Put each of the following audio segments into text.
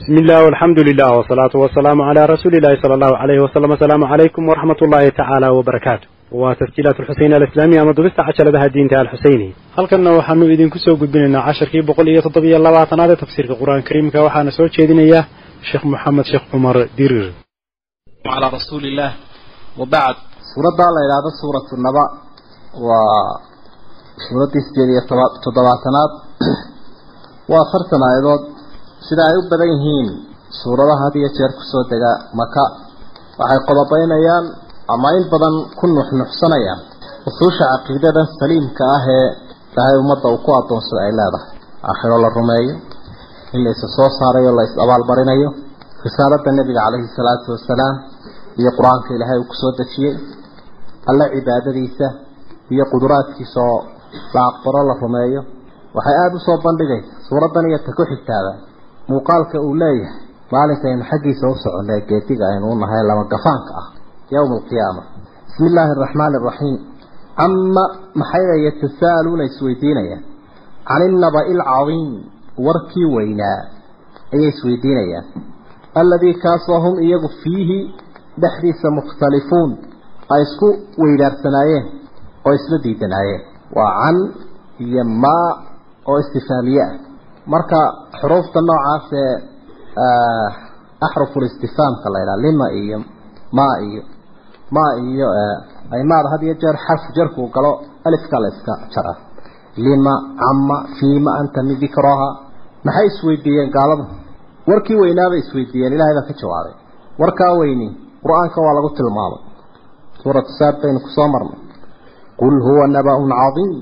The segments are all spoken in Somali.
bismillaah alxamdu lilah wsalaatu wasalaamu calaa rasuulilahi sala allahu alayhi wasalam asalaamu calaykum waraxmat ullaahi tacaala wbarakaatu waa tasjiilaat alxuseyni alislaamiya ama dubista cashaladaha diinta alxuseyni halkanna waxaanu idinku soo gudbinaynaa casharkii boqol iyo toddobiyo labaatanaad ee tafsiirka qur'aan kariimka. Waxaana soo jeedinayaa sheekh moxamed sheekh cumar dirir. Calaa rasuulilah wabacd suuraddaa la idhaahdo suuratu naba. Waa suuraddii sideed iyo toddobaatanaad. Waa afartan aayadood sida ay u badan yihiin suuradaha had iyo jeer ku soo dega maka waxay qodobaynayaan ama in badan ku nuxnuxsanayaan usuusha caqiidadan saliimka ah ee ilaahay ummadda uu ku addoonsada ay leedahay. Aakhiro la rumeeyo in la isa soo saarayo la is abaalmarinayo risaaladda nebiga calayhi salaatu wasalaam iyo qur'aanka ilaahay uu ku soo dejiyey alle cibaadadiisa iyo quduraadkiisa oo la aqbaro la rumeeyo waxay aada u soo bandhigaysa. Suuraddan iyo ta ku xigtaada muuqaalka uu leeyahay maalinkaynu xaggiisa u soconay geediga aynu u nahay lama gafaanka ah yowma alqiyaama bismi illaahi araxmaani araxiim cama maxay yatasaaluuna isweydiinayaan? Can innabai alcadiim warkii weynaa ayay isweydiinayaan. Alladii kaasoo hum iyagu fiihi dhexdiisa mukhtalifuun ay isku weydaarsanaayeen oo isla diidanaayeen. Waa can iyo maa oo istifaamiye ah marka xuruufta noocaas ee axruful istifaamka la ydhaha lima iyo maa iyo maa iyo ay maada had iyo jeer xarfu jarkuu galo alifka la iska jara. Lima cama fiima anta min maxay isweydiiyeen gaaladu? Warkii weynaabay isweydiiyeen ilahay baa ka jawaabay warkaa weyni qur'aanka waa lagu tilmaamay. Suuratu saad baynu ku soo marnay. Qul huwa naba-un cadiim.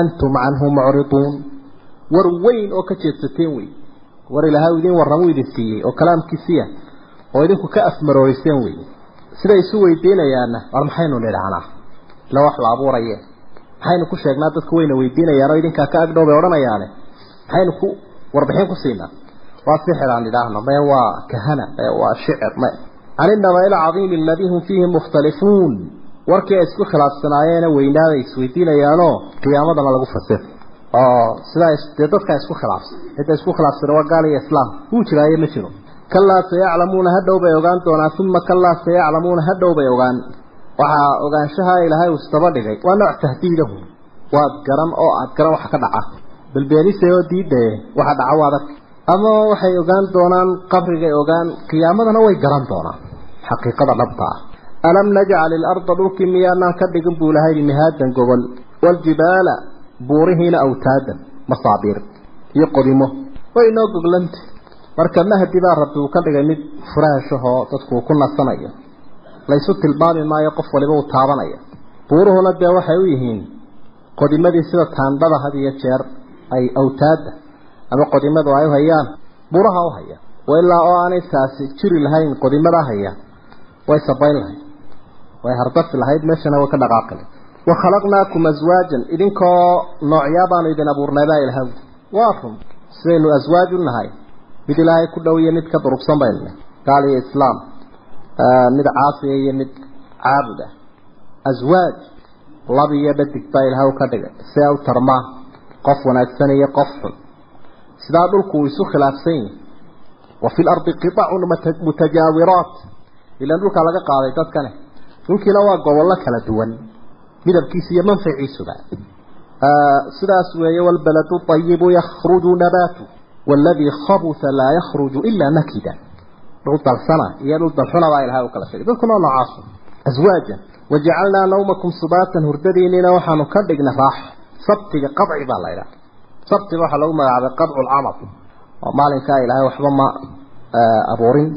Antum canhu mucriduun war weyn oo ka jeedsateen wey war ilaahay idin warramuu idin siiyey oo kalaamkiisiya oo idinku ka afmarooriseen wey siday isu weydiinayaanna war maxaynu nidhahnaa ila wax la abuuraye maxaynu ku sheegnaa dadku wayna weydiinayaanoo idinkaa ka agdhow bay odhanayaane? Maxaynu ku warbixin ku siinaa? Waa sixir aan idhaahno mee waa kahana mee waa shicir me. Can innabai alcadiimi aladii hum fiihi mukhtalifuun warkii ay isku khilaafsanaayeene weynaaday isweydiinayaanoo qiyaamadana lagu fasir oo sidaa dee dadkaa isku khilaafsan cidda isku khilaafsan waa gaal iyo islaam wuu jiraaye ma jiro kalaa sayaclamuuna hadhow bay ogaan doonaan uma kalaa sayaclamuuna hadhow bay ogaan waxaa ogaanshaha ilaahay uu isdaba dhigay waa nooc tahdiidahu waad garan oo aad garan waxa ka dhaca. Balbeenisay oo diidaye waxa dhaca waad arka ama waxay ogaan doonaan qabrigay ogaan qiyaamadana way garan doonaan. Xaqiiqada dhabta. Ah alam najcal ilarda dhulkii miyaanaan ka dhigin buu ilahay mihaadan gogol waaljibaala buurihiina awtaadan masaabiir iyo qodimo. Way inoo goglanta marka mahdi baa rabbi uu ka dhigay mid furaashahoo dadku ku nasanayo. Laysu tilmaami maayo qof waliba uu taabanaya. Buuruhuna dee waxay u yihiin qodimadii sida taandhada had iyo jeer ay awtaada ama qodimadu ay u hayaan. Buraha u haya. Ilaa oo aanay taasi jiri lahayn qodimadaa haya. Way sabayn lahayd. Way hardafi lahayd. Meeshana way ka dhaqaaqi lahayd wakhalaqnaakum aswaajan idinkoo noocyaa baanu idin abuurnay baa ilahay waa run. Sidaynu aswaaj u nahay. Mid ilaahay ku dhow iyo mid ka durugsan baynu nahay gaal iyo islaam. Mid caasiya iyo mid caabud ah. Aswaaj lab iyo dhadig baa ilahay u ka dhigay. Si ay u tarmaan. Qof wanaagsan iyo qof xun. Sidaa dhulku uu midabkiisa iyo manfaciisuba. Sidaas weeye walbaladu ayibu yakhruju nabaatu waaladii khabusa laa yakhruju ilaa nakida dhul dalsana iyo dhul dalxuna baa ilahay u kala sheegay. Dadkuna noocaasu aswaajan wajacalnaa nawmakum subaatan hurdadiinina waxaanu ka dhigna raaxo sabtiga qadci baa la ydhaha sabtiga waxaa lagu magacaabay qadcu lcamal oo maalinkaa ilaahay waxba ma abuurin.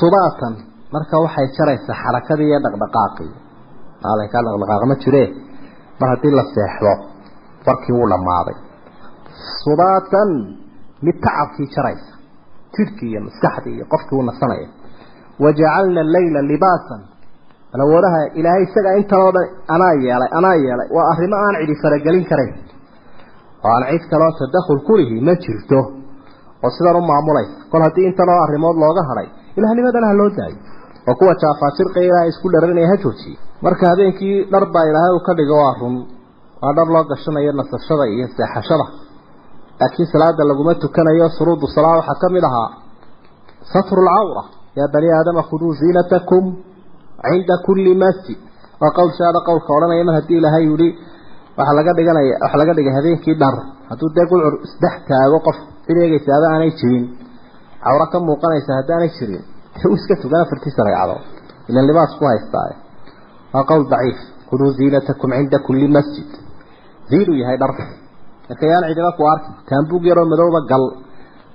Subaatan marka waxay jaraysaa xarakadii iyo dhaqdhaqaaqii maalinkaa dhaqdhaqaaq ma jire? Mar haddii la seexdo warkii wuu dhammaaday. Subaatan mid tacabkii jaraysa jidhkii iyo maskaxdii iyo qofkii uu nasanaya. Wajacalna leyla libaasan. Alawoodaha ilaahay isagaa intan oo dhan anaa yeelay anaa yeelay. Waa arrimo aan cidi faragelin karayn oo aan cid kaloo tadakhul kulihi ma jirto. Oo sidan u maamulaysa. Kol haddii intan oo arrimood looga hadhay ilaahnimadana ha loo daayo. Oo kuwa jaafaajirqa ilaahay isku dharanaya ha joojiye marka habeenkii dhar baa ilaahay uu ka dhigo waa run. Waa dhar loo gashanayo nasashada iyo seexashada. Laakiin salaada laguma tukanayo suruudu salaa waxaa ka mid ahaa satru lcawra yaa bani aadama khuduu ziinatakum cinda kulli masjid. Waa qowlshaada qowlka odhanaya mar haddii ilaahay yihi waxaa laga dhiganaya waxaa laga dhigay habeenkii dhar hadduu dee gulcur isdhex taago qof cid eegaysa ada aanay jirin cawro ka muuqanaysa haddaanay jirin u iska tugan afartiisa ragcadood ilan libaas ku haystaaye waa qowl daciif. Khuduu ziinatakum cinda kulli masjid. Ziinuu yahay dharka. Marka yaan cidiba ku arki. Taambuug yaroo madowba gal.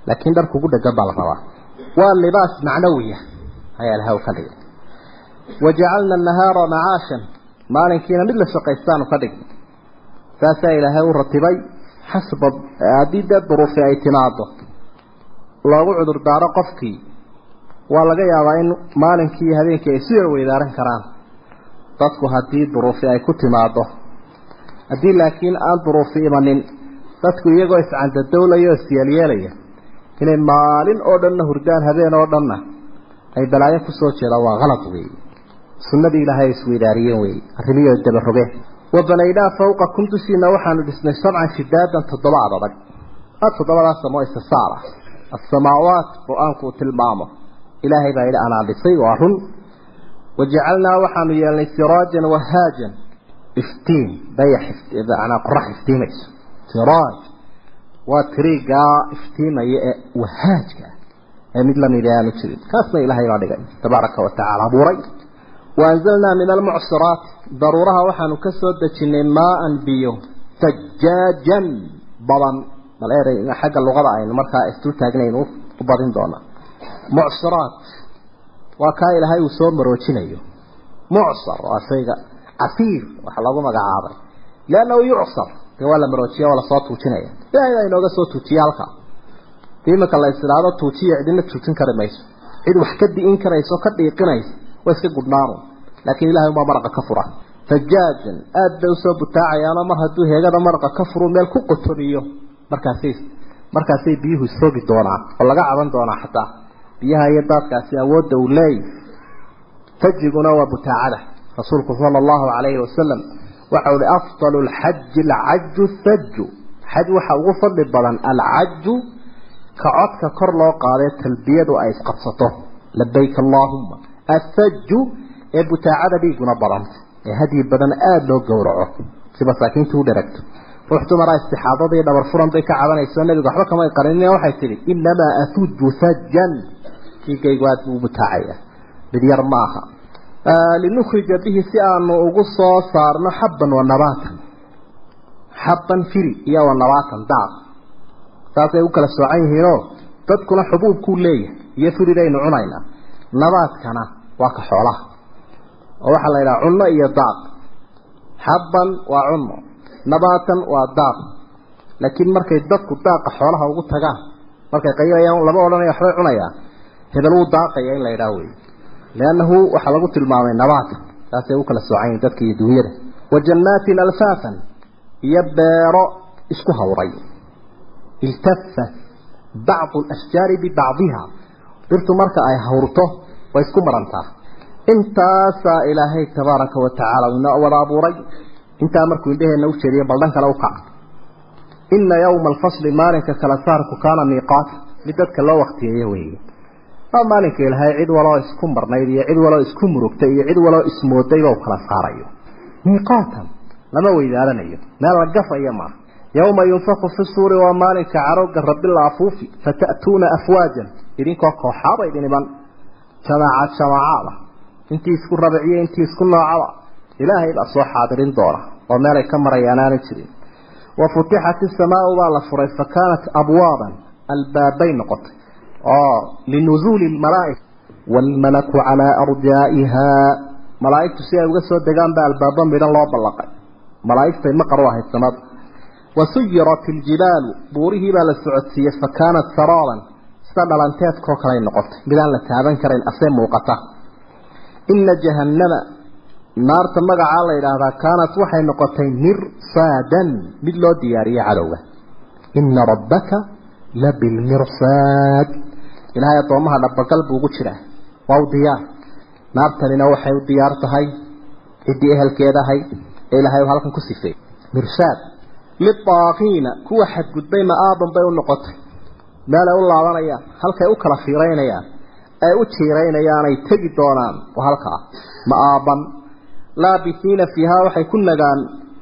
Laakiin dhar kugu dhegan baa la rabaa. Waa libaas macnawiya ayaa ilahay u ka dhigay wajacalna nahaara macaashan. Maalinkiina mid la shaqaystaanu ka dhignay saasaa ilaahay u ratibay xasba haddii dee duruufi ay timaado loogu cudurdaaro qofkii. Waa laga yaabaa in maalinkii habeenkii ay su yar weydaaran karaan dadku haddii duruufi ay ku timaado haddii laakiin aan duruufi imanin dadku iyagoo iscandadowlaya oo isyeelyeelaya inay maalin oo dhanna hurdaan habeen oo dhanna ay balaayo ku soo jeedaan waa qalad weeye sunnadii ilaahay ay isweydaariyeen weeye arrimiyoo dabarogeen wabanaynaa fawqakum dushiina waxaanu dhisnay sabcan shidaadan toddobaad adag. A toddobadaas samoo istisaal ah assamaawaat qur'aanku uu tilmaamo. Ilaahay baa yidhi anaa dhisay waa run wajacalnaa waxaanu yeelnay siraajan wahaajan iftiin dayax manaa qorax iftiimayso siraaj waa tiriigaa iftiimaya ee wahaajka ee mid la mid aanu jirin kaasna ilaahay baa dhigay tabaaraka wa tacaala abuuray waanzalnaa min almucsiraat daruuraha waxaanu ka soo dejinay maaan biyo sajaajan badan bal erey waa kaa ilaahay uu soo maroojinayo. Mucsar waa shayga casiir waxa lagu magacaabay. Liannahu yucsar dee waa la maroojiya waa la soo tuujinaya. Ilaahay baa inooga soo tuujiye halkaa. Dii imanka la isdhaado tuujiya cidina tuujin kari mayso. Cid wax ka di'in karayso ka dhiiqinaysa waa iska gudhnaanu laakiin ilahay umaa maraqa ka fura. Fajaajan aada bay u soo butaacayaanoo mar hadduu heegada maraqa ka furu meel ku qotomiyo markaasay markaasay biyuhu isrogi doonaan oo laga caban doonaa xataa biyaha iyo daadkaasi awoodda uu leeyahy fajiguna waa butaacada. Rasuulku sala allahu calayhi wasalam waxau hi afdalu lxaji alcaju thaju xaj waxa ugu fadli badan alcaju ka codka kor loo qaadee talbiyadu ay isqabsato. Labayk allaahuma athaju ee butaacada dhiiguna badanta ee hadyi badan aada loo gowraco si masaakiinta u dheragto ruux dumaraa istixaadada iyo dhabar furan bay ka cabanayso nabigu waxba kamay qarin waxay tihi inamaa atuju sajan dhiigaygu aada buu butaacaya mid yar ma aha linukhrija bihi si aanu ugu soo saarno xabban wa nabaatan. Xabban firi iyo wa nabaatan daaq. Saasay u kala soocan yihiinoo dadkuna xubuubkuu leeyahay iyo firidaynu cunaynaa nabaadkana waa ka xoolaha. Oo waxaa la yidhaha cunno iyo daaq. Xabban waa cunno nabaatan waa daaq. Laakiin markay dadku daaqa xoolaha ugu tagaan markay qaylayaan lama odhanaya waxbay cunayaan hebel wuu daaqaya in la yidhaha wey liannahu waxaa lagu tilmaamay nabaata saasay u kala soocan yihiin dadka iyo dunyada wa jannaatin alfaafan iyo beero isku hawray. Iltafa bacdu alashjaari bibacdiha dhirtu marka ay hawrto way isku marantaa. Intaasaa ilaahay tabaaraka wa tacaala inoo wada abuuray. Intaa markuu indhaheenna u jeediyo baldhan kale u kaca. Ina yowma alfasli maalinka kala saarku kaana miiqaata. Mid dadka loo waktiyeeyo weeye waa maalinka ilaahay cid waloo isku marnayd iyo cid waloo isku murugtay iyo cid waloo ismoodayba u kala saarayo. Miiqaatan lama weydaalanayo meel la gafayo maaha yowma yunfaku fi suuri waa maalinka carowga rabbi la afuufi fata'tuuna afwaajan. Idinkoo kooxaaba idin iman jamaacad jamaacaada. Intii isku rabiciyo intii isku noocaba. Ilaahay baa soo xaadirin doona oo meelay ka marayaan aanay jirin. Wa futixat isamaau baa la furay fa kaanat abwaaban albaabay noqotay oo linuzuuli lmalaaika waalmalaku calaa arjaa'ihaa malaa'igtu si ay uga soo degaan baa albaabo midhan loo ballaqay malaa'igtay maqar u ahayd samada wasuyirat iljibaalu buurihii baa la socodsiiyey fa kaanat saraaban sida dhalanteedkoo kaley noqotay midaan la taaban karayn asee muuqata ina jahannama naarta magacaa la yidhaahdaa kaanat waxay noqotay mirsaadan mid loo diyaariyey cadowga ina rabbaka labilmirsaad ilaahay addoomaha dhabagal buu ugu jiraa. Waa u diyaar. Naartanina waxay u diyaar tahay ciddii ehelkeedahay ee ilaahay halkan ku sifeeyey mirsaad. Lidaaqiina kuwa xadgudbay ma-aaban bay u noqotay. Meelay u laabanayaan halkay u kala fiiraynayaan ay u jiiraynayaan ay tegi doonaan waa halkaa ma'aaban. Laabisiina fiihaa waxay ku nagaan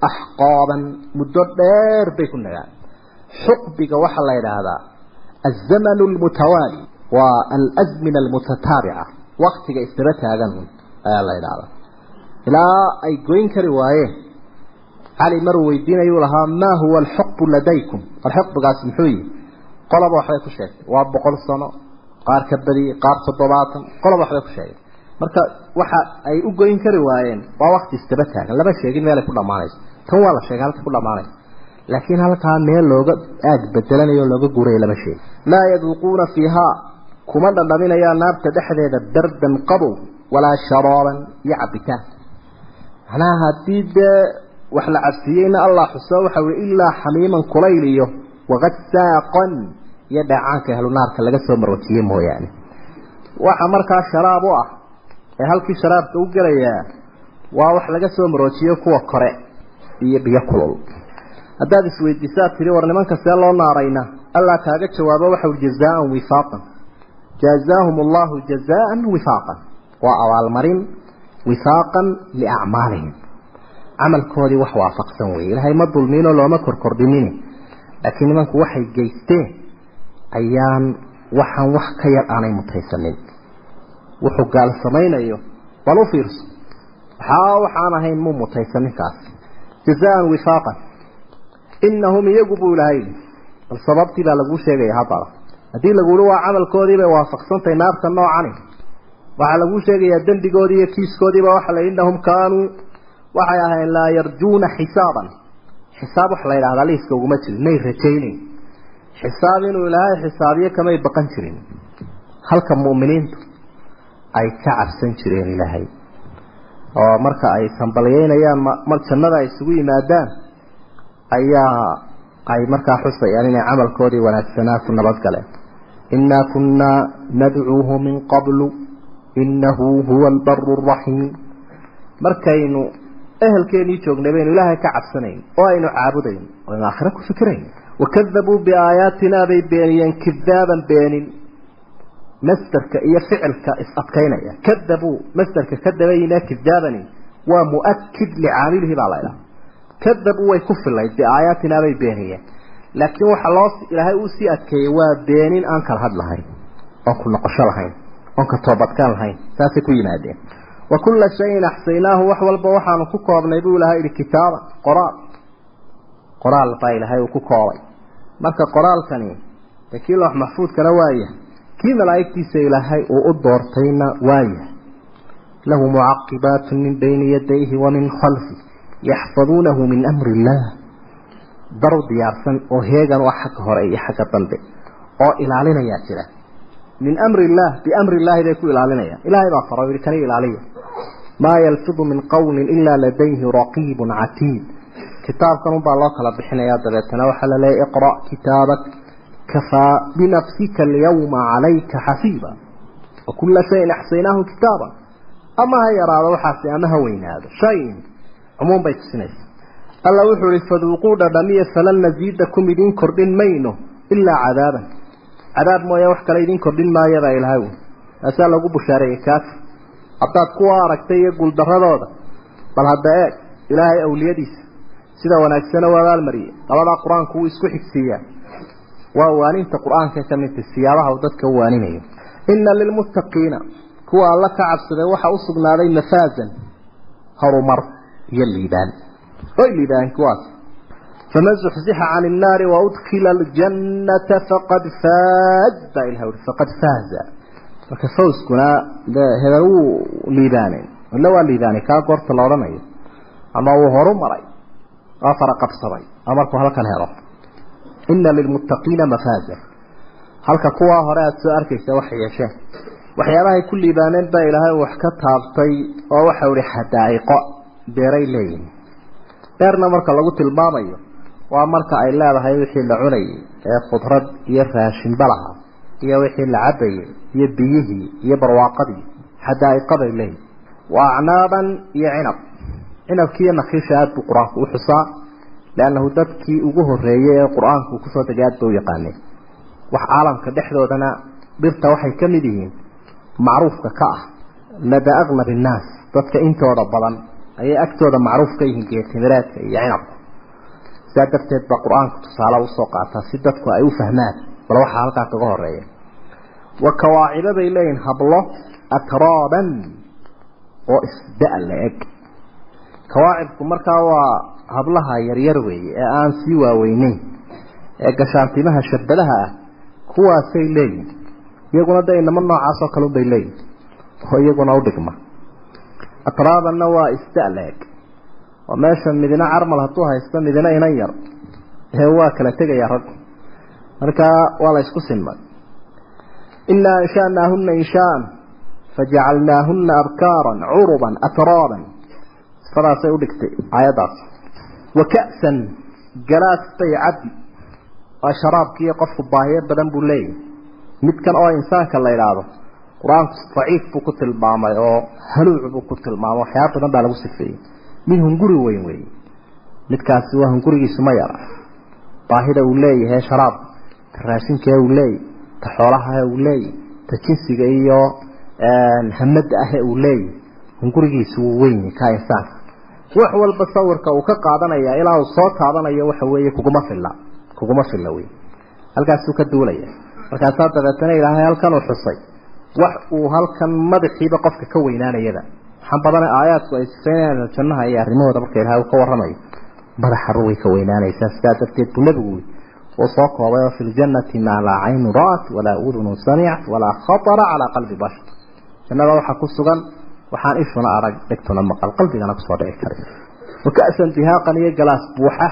axqaaban. Muddo dheer bay ku nagaan. Xuqbiga waxaa la yidhaahdaa alzamanu almutawaali waa alazmina almutataabica waktiga isdaba taagan ayaa la yidhahdaa ilaa ay goyn kari waayeen cali maruu weydiinayuu lahaa maa huwa alxuqbu ladaykum? Alxuqbigaasi muxuu yihi qoloba waxbay ku sheegtay. Waa boqol sano qaar ka badiyey qaar toddobaatan qoloba waxbay ku sheegay marka waxa ay u goyn kari waayeen waa wakti isdaba taagan. Lama sheegin meelay ku dhammaanayso tan waa la sheegay halka ku dhammaanayso laakiin halkaa meel looga aag bedelanayo looga guuray lama sheegin laa yaduuquuna fiihaa kuma dhadhaminayaan naarta dhexdeeda bardan qabow walaa sharaaban iyo cabitaan. Macnaha haddii dee wax la cabsiiyeyna allah xuso waxa weye ilaa xamiiman kulayl iyo waqadsaaqan iyo dheecaanka ahlu naarka laga soo marwajiyey mooyaane. Waxa markaa sharaab u ah ee halkii sharaabka u gelayaa waa wax laga soo maroojiyo kuwa kore iyo biyo kulul. Haddaad isweydiisaad tiri war nimanka see loo naarayna? Allah kaaga jawaabo waxau jazaan wifaaqan allahu jazaan wifaaqan waa abaalmarin wifaaqan liacmaalihim camalkoodii wax waafaqsan weye ilaahay ma dulmiinoo looma korkordhinin laakiin nimanku waxay geysteen ayaan waxaan wax ka yar aanay mutaysanin wuxuu gaal samaynayo bal u fiirso waxaa waxaan ahayn mu mutaysan ninkaas jazaan wifaaqan inahum iyagu buu ilahay bal sababtii baa laguu sheegaya haddaba haddii laguuhi waa camalkoodii bay waafaqsantahay naarta noocani waxaa laguu sheegayaa dembigoodii iyo kiiskoodiiba waxa la innahum kaanuu. Waxay ahayn laa yarjuuna xisaaban. Xisaab waxa la yidhahdaa liiska uguma jirin may rajaynayn xisaab inuu ilaahay xisaabiyo kamay baqan jirin. Halka mu'miniintu ay ka cabsan jireen ilaahay. Oo marka ay sambalyeynayaan mar jannada ay isugu yimaadaan ayaa ay markaa xusayaan inay camalkoodii wanaagsanaa ku nabadgaleen innaa kunnaa nadcuuhu min qablu innahu huwa albaru araxiim markaynu ehelkeenii joognay baynu ilaahay ka cabsanayn oo aynu caabudayn oo aynu aakhiro ku fikirayn. wakadabuu biaayaatinaa bay beeniyeen kidaaban beenin. Masderka iyo ficilka is-adkaynaya kadabuu masderka kadabayna kidaabani waa muakid licaamilihi baa la ydhaha laakiin waxa loo ilaahay uu sii adkeeyey waa beenin aan kala had lahayn oon ku noqosho lahayn oon ka toobadkaan lahayn saasay ku yimaadeen. Wa kulla shayin axsaynaahu wax walba waxaanu ku koobnay buu ilahay yihi kitaaban qoraal. Qoraal baa ilaahay uu ku koobay. Marka qoraalkani kii loox maxfuudkana waaya kii malaa'igtiisa ilaahay uu u doortayna waaya lahu mucaqibaatu min bayni yadayhi wa min khalfi yaxfaduunahu min amri illaah daru diyaarsan oo heegan u xagga hore iyo xagga dambe oo ilaalinayaa jira min amri illaah biamri illaahi bay ku ilaalinayaan ilaahay baa faro yihi kani ilaaliya maa yalfidu min qawlin ilaa ladayhi raqiibun catiid kitaabkan unbaa loo kala bixinayaa dabeetana waxaa la leeyahy iqra' kitaabak kafaa binafsika alyawma calayka xasiiba. Wa kulla shayin axsaynaahu kitaaba ama ha yaraado waxaasi ama ha weynaado. Shayin cumuum bay tusinaysa alla wuxuu ihi faduuquu dhadhamiya falan nasiidakum idiin kordhin mayno ilaa cadaaban. Cadaab mooya wax kale idiin kordhin maayabaa ilaahay wy taasaa lagu bushaareeyey kaafir. Haddaad kuwa aragtay iyo guuldaradooda bal hadda eeg ilaahay awliyadiisa sida wanaagsana u abaalmariyey labadaa qur'aanku wuu isku xigsiiyaa. Waa waaninta qur'aanka ka midta siyaabaha uu dadka u waaninayo. Inna lilmuttaqiina kuwa alla ka cabsaday waxaa u sugnaaday mafaazan horumar iyo liibaan oy liibaan kuwaas faman zuxzixa can innaari waudkila aljannata faqad faaz baa ilaha uri faqad faaza. Marka fawskuna hebel wuu liibaanay illa waa liibaanay kaa goorta la odhanayo. Ama wuu horu maray waa fara qabsaday markuu halkan helo. Ina lilmuttaqiina mafaaza. Halka kuwaa hore aada soo arkaysa waxay yeesheen waxyaabahay ku liibaaneen baa ilaahay wax ka taabtay oo waxau ihi xadaa'iqo beeray leeyihiin beerna marka lagu tilmaamayo waa marka ay leedahay wixii la cunayay ee khudrad iyo raashinba lahaa iyo wixii la cabayay iyo biyihii iyo barwaaqadii xadaa'iqaday leeyihiin wa acnaaban iyo cinab. Cinabkiiyo nakiisha aada buu qur'aanku u xusaa liannahu dadkii ugu horreeyey ee qur'aanku ku soo degay aad ba u yaqaaneen. Wax caalamka dhexdoodana dhirta waxay ka mid yihiin macruufka ka ah lada aqlab innaas dadka intooda badan ayay agtooda macruuf ka yihiin geetimireedka iyo cinabka. Sidaa darteed baa qur'aanka tusaale u soo qaataa si dadku ay u fahmaan bal waxaa halkaa kaga horreeya wa kawaacibo bay leeyihiin hablo atraaban oo isda la eg kawaacibku markaa waa hablaha yaryar weeye ee aan sii waaweyneyn ee gashaantimaha shabadaha ah kuwaasay leeyihiin iyaguna de inamo noocaas oo kale unbay leeyihiin oo iyaguna udhigma atraabanna waa isda la eg oo meesha midina carmal hadduu haysto midina inan yar ee waa kala tegaya raggu markaa waa la isku sinmay inaa ansha'naahuna inshaaan fajacalnaahuna abkaaran curuban atraaban sifadaasay udhigtay aayaddaas wa ka'san galaas bay cabdi waa sharaabkiiyo qofku baahiyo badan buu leeyahay midkan oo insaanka la idhaahdo qur'aanku daciif buu ku tilmaamay oo haluuc buu ku tilmaamay waxyaaba badan baa lagu sifeeyey. Mid hunguri weyn weeye. Midkaasi waa hungurigiisu ma yara baahida uu leeyahay sharaab ta raashinkee uu leeyahy ta xoolaha uu leeyahy ta jinsiga iyo hamada ah uu leeyahy hungurigiisu wuu weyn ka insaanka wax walba sawirka uu ka qaadanaya ilaa uu soo taabanayo waxa weeye kuguma filla kuguma filla wey halkaasuu ka duulaya. Markaasaa dabeetana ilaahay halkan xusay wax uu halkan madaxiiba qofka ka weynaanayada. Waxaan badana aayaadku ay sifeynayaan jannaha iyo arrimahooda marka ilaahay ka warramayo. Madaxaba way ka weynaanaysaa. Sidaa darteed buu nebigu uu soo koobay oo fi ljannati maa laa caynu ra'at walaa udunu samicat walaa khatara calaa qalbi bashar. Jannada waxaa ku sugan waxaan ishuna arag dhegtuna maqal qalbigana ku soo dhici karin waka'san dihaaqan iyo galaas buuxa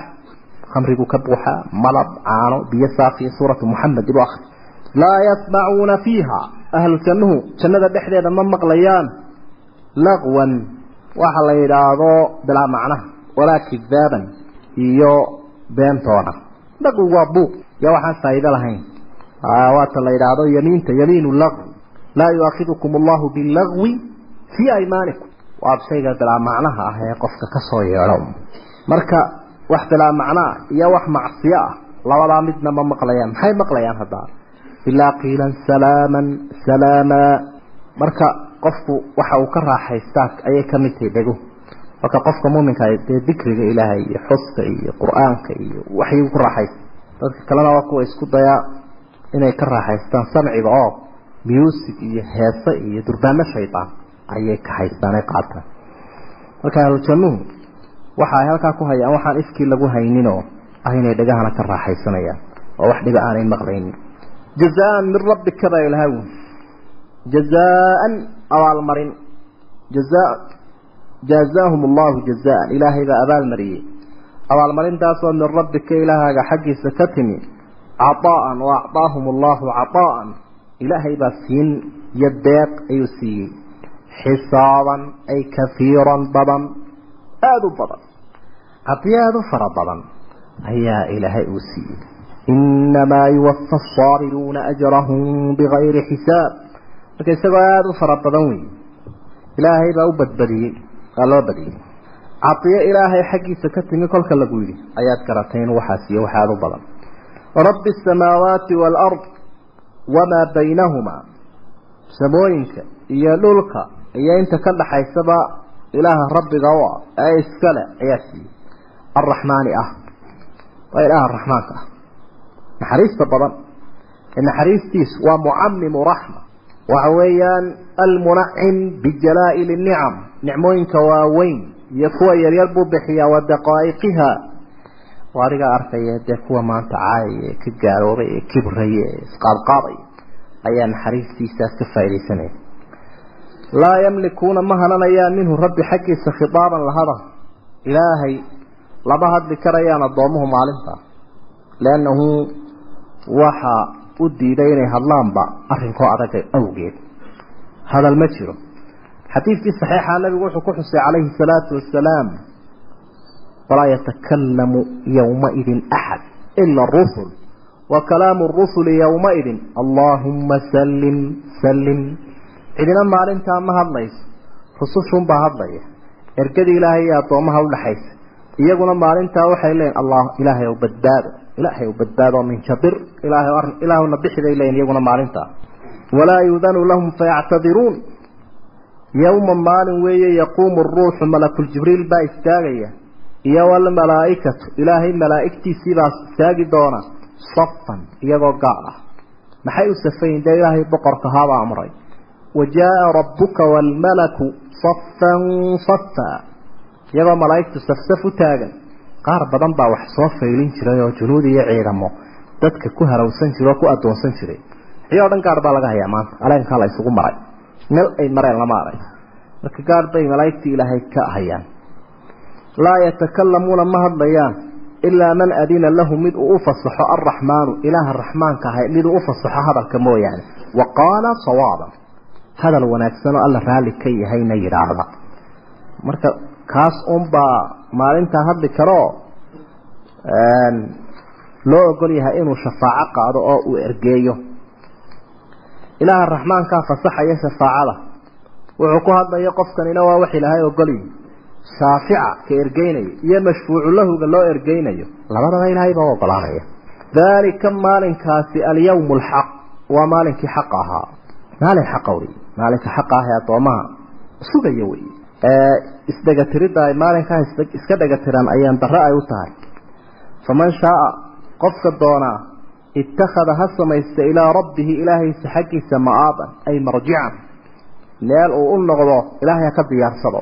khamrigu ka buuxa malab caano biyo saafiya suuratu muxamed ibu akhri. Laa yasmacuuna fiiha ahlu jannuhu jannada dhexdeeda ma maqlayaan. Laqwan waxa la yidhaahdo bilaa macnaha walaa kidaaban iyo beentoona laqwi waa buuq iyo waxaan faa'iido lahayn. Waata la yidhaahdo yamiinta yamiinu laqwi laa yu'aakidukum allahu bilagwi fii aymaanikum waa shayga bilaa macnaha ah ee qofka ka yeedho. Marka wax bilaa macnoa iyo wax macsiyo ah labadaa midna ma maqlayaan maxay maqlayaan haddaa ilaa qiilan salaaman salaamaa marka qofku waxa uu ka raaxaystaa ayay ka mid tahay dhego marka qofka muuminka dee dikriga ilaahay iyo xuska iyo qur'aanka iyo waxyuu ku raaxaysta dadka kalena waa kuwa isku dayaa inay ka raaxaystaan samciga oo music iyo heese iyo durbaano shaydaan ayay ka haystaan ay qaataan. Marka ahlujannuhu waxa ay halkaa ku hayaan waxaan ifkii lagu hayninoo ah inay dhagahana ka raaxaysanayaan oo wax dhiba aanay maqlaynin jazaan min rabbika baa ilahay jazaan abaalmarin jazaa jazaahum allahu jazaan ilaahay baa abaalmariyey abaalmarintaasoo min rabbika ilaahaaga xaggiisa ka timi caطaa'an wa acطaahum allahu caطaa'an ilaahay baa siin iyo deeq ayuu siiyey xisaaban ay kafiiran badan aada u badan cadiyo aada u fara badan ayaa ilaahay uu siiyey inamaa yuwafa asaabiruuna ajrahum bigayri xisaab marka isagoo aada u fara badan wey ilaahay baa u badbadiyey waa loo badiyey. Cadiyo ilaahay xaggiisa ka timi kolka lagu yidhi ayaad garatay in waxaas iyo wax aada u badan. Rabbi asamaawaati waalard wamaa baynahumaa samooyinka iyo dhulka iyo inta ka naxariista badan. Naxariistiisu waa mucamimu raxma. Waxa weeyaan almunacim bijalaa'il nicam nicmooyinka waaweyn iyo kuwa yaryar buu bixiyaa wa daqaa'iqiha. Oo adigaa arkaya dee kuwa maanta caayaya ee ka gaaloobay ee kibraya ee isqaadqaadaya ayaa naxariistiisaas ka faaidaysanaya laa yamlikuuna ma hananayaan minhu rabbi xaggiisa khitaaban lahada. Ilaahay lama hadli karayaan addoomuhu maalintaa liannahu waxa u diiday inay hadlaanba arrinkoo adaga awgeed. Hadal ma jiro. Xadiidkii saxiixa nabigu wuxuu ku xusay calayhi salaatu wasalaam walaa yatakalamu yowmaidin axad ila rusul wa kalaamu rusuli yowmaidin allaahumma sallim sallim. Cidina maalintaa ma hadlayso rusushunbaa hadlaya. Ergadii ilaahay iyo addoomaha udhaxaysa iyaguna maalintaa waxay leeyiin allah ilaahay ow badbaado ilaahay ow badbaado min jabir ilaahay ilaahuna bixiday leeyiin iyaguna maalintaa walaa yuudanu lahum fayactadiruun yowma maalin weeye yaquumu aruuxu malakuljibriil baa istaagaya. Iyo walmalaa'ikatu ilaahay malaa'igtiisiibaa istaagi doona safan iyagoo gaar ah. Maxay u safayin dee ilaahay boqorka haabaa amray? Wa jaaa rabbuka waalmalaku safan safa iyagoo malaa'igtu safsaf u taagan qaar badan baa wax soo faylin jiray oo junuud iyo ciidamo dadka ku harawsan jiray oo ku addoonsan jiray. Wixii oo dhan gaar baa laga hayaa maanta. Aleenkaa la maray. Meel ay mareen lama arag. Marka gaar bay malaa'igtii ilaahay ka hayaan. Laa yatakalamuuna ma hadlayaan ilaa man adina lahu mid uu u fasaxo alraxmaanu ilaaha raxmaanka ahay mid uu u fasaxo hadalka mooyaane. Wa qaala sawaaban. Hadal wanaagsan oo alla raalli ka yahayna yidhaahda. Marka kaas unbaa maalintaa hadli karoo loo ogol yahay inuu shafaaco qaado oo uu ergeeyo. Ilaaha raxmaankaa fasaxaya shafaacada. Wuxuu ku hadlayo qofkanina waa wax ilaahay ogolyi shaafica ka ergeynaya iyo mashfuucu loo ergeynayo labadaba ilaahay baa u ogolaanaya. Daalika maalinkaasi alyawmu alxaq waa maalinkii xaqa ahaa. Maalin xaqa wey maalinka xaqa ah ee addoomaha sugaya wey isdhegatiridda ay maalinkaa iska dhegatiran ayaan darre ay u tahay. Faman shaaa qofka doonaa ittakhada ha samaysta ilaa rabbihi ilaahaysa xaggiisa ma'aaban ay marjican meel uu u noqdo ilaahay ha ka diyaarsado.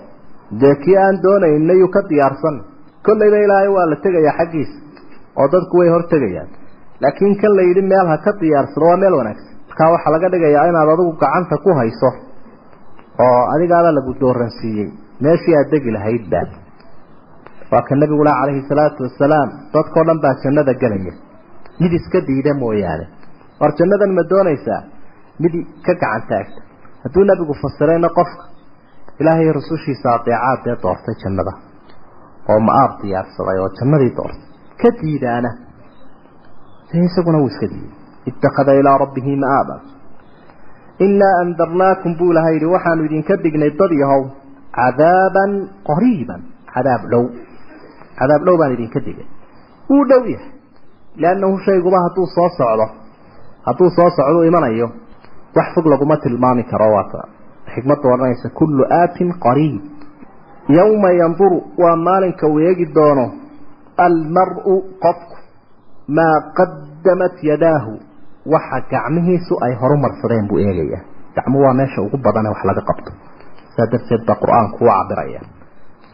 Dee kii aan doonayna yuu ka diyaarsan. Kollayba ilaahay waa la tegayaa xaggiisa oo dadku way hortegayaan laakiin kan la yidhi meel ha ka diyaarsado waa meel wanaagsan. Markaa waxaa laga dhigayaa inaad adigu gacanta ku hayso oo adigaaba lagu dooransiiyey meeshii aad degi lahaydba waa ka nabigula calayhi salaatu wasalaam dadkao dhan baa jannada gelaya. Mid iska diida mooyaane. War jannadan ma doonaysaa? Mid ka gacan taagta. Hadduu nabigu fasirayna qofka ilaahay rusushiisa adeecaad dee doortay jannada oo ma-aab diyaarsaday oo jannadii doortay. Ka diidaana. Isaguna wuu iska diiday. Ittakhada ilaa rabbihi ma'aaban inaa andarnaakum buu ilahay yidhi waxaanu idinka dignay dad yahow cadaaban qariiban. Cadaab dhow. Cadaab dhow baan idinka digay. Wuu dhow yahay liannahu shayguba hadduu soo socdo hadduu soo socdo imanayo wax fog laguma tilmaami karo waata xikmadda odhanaysa kullu aatin qariib. Yowma yanduru waa maalinka uu eegi doono almar-u qofku maa qadamat yadaahu waxa gacmihiisu ay horumarsadeen buu eegayaa. Gacmu waa meesha ugu badane wax laga qabto. Saa darteed baa qur'aanku u cabiraya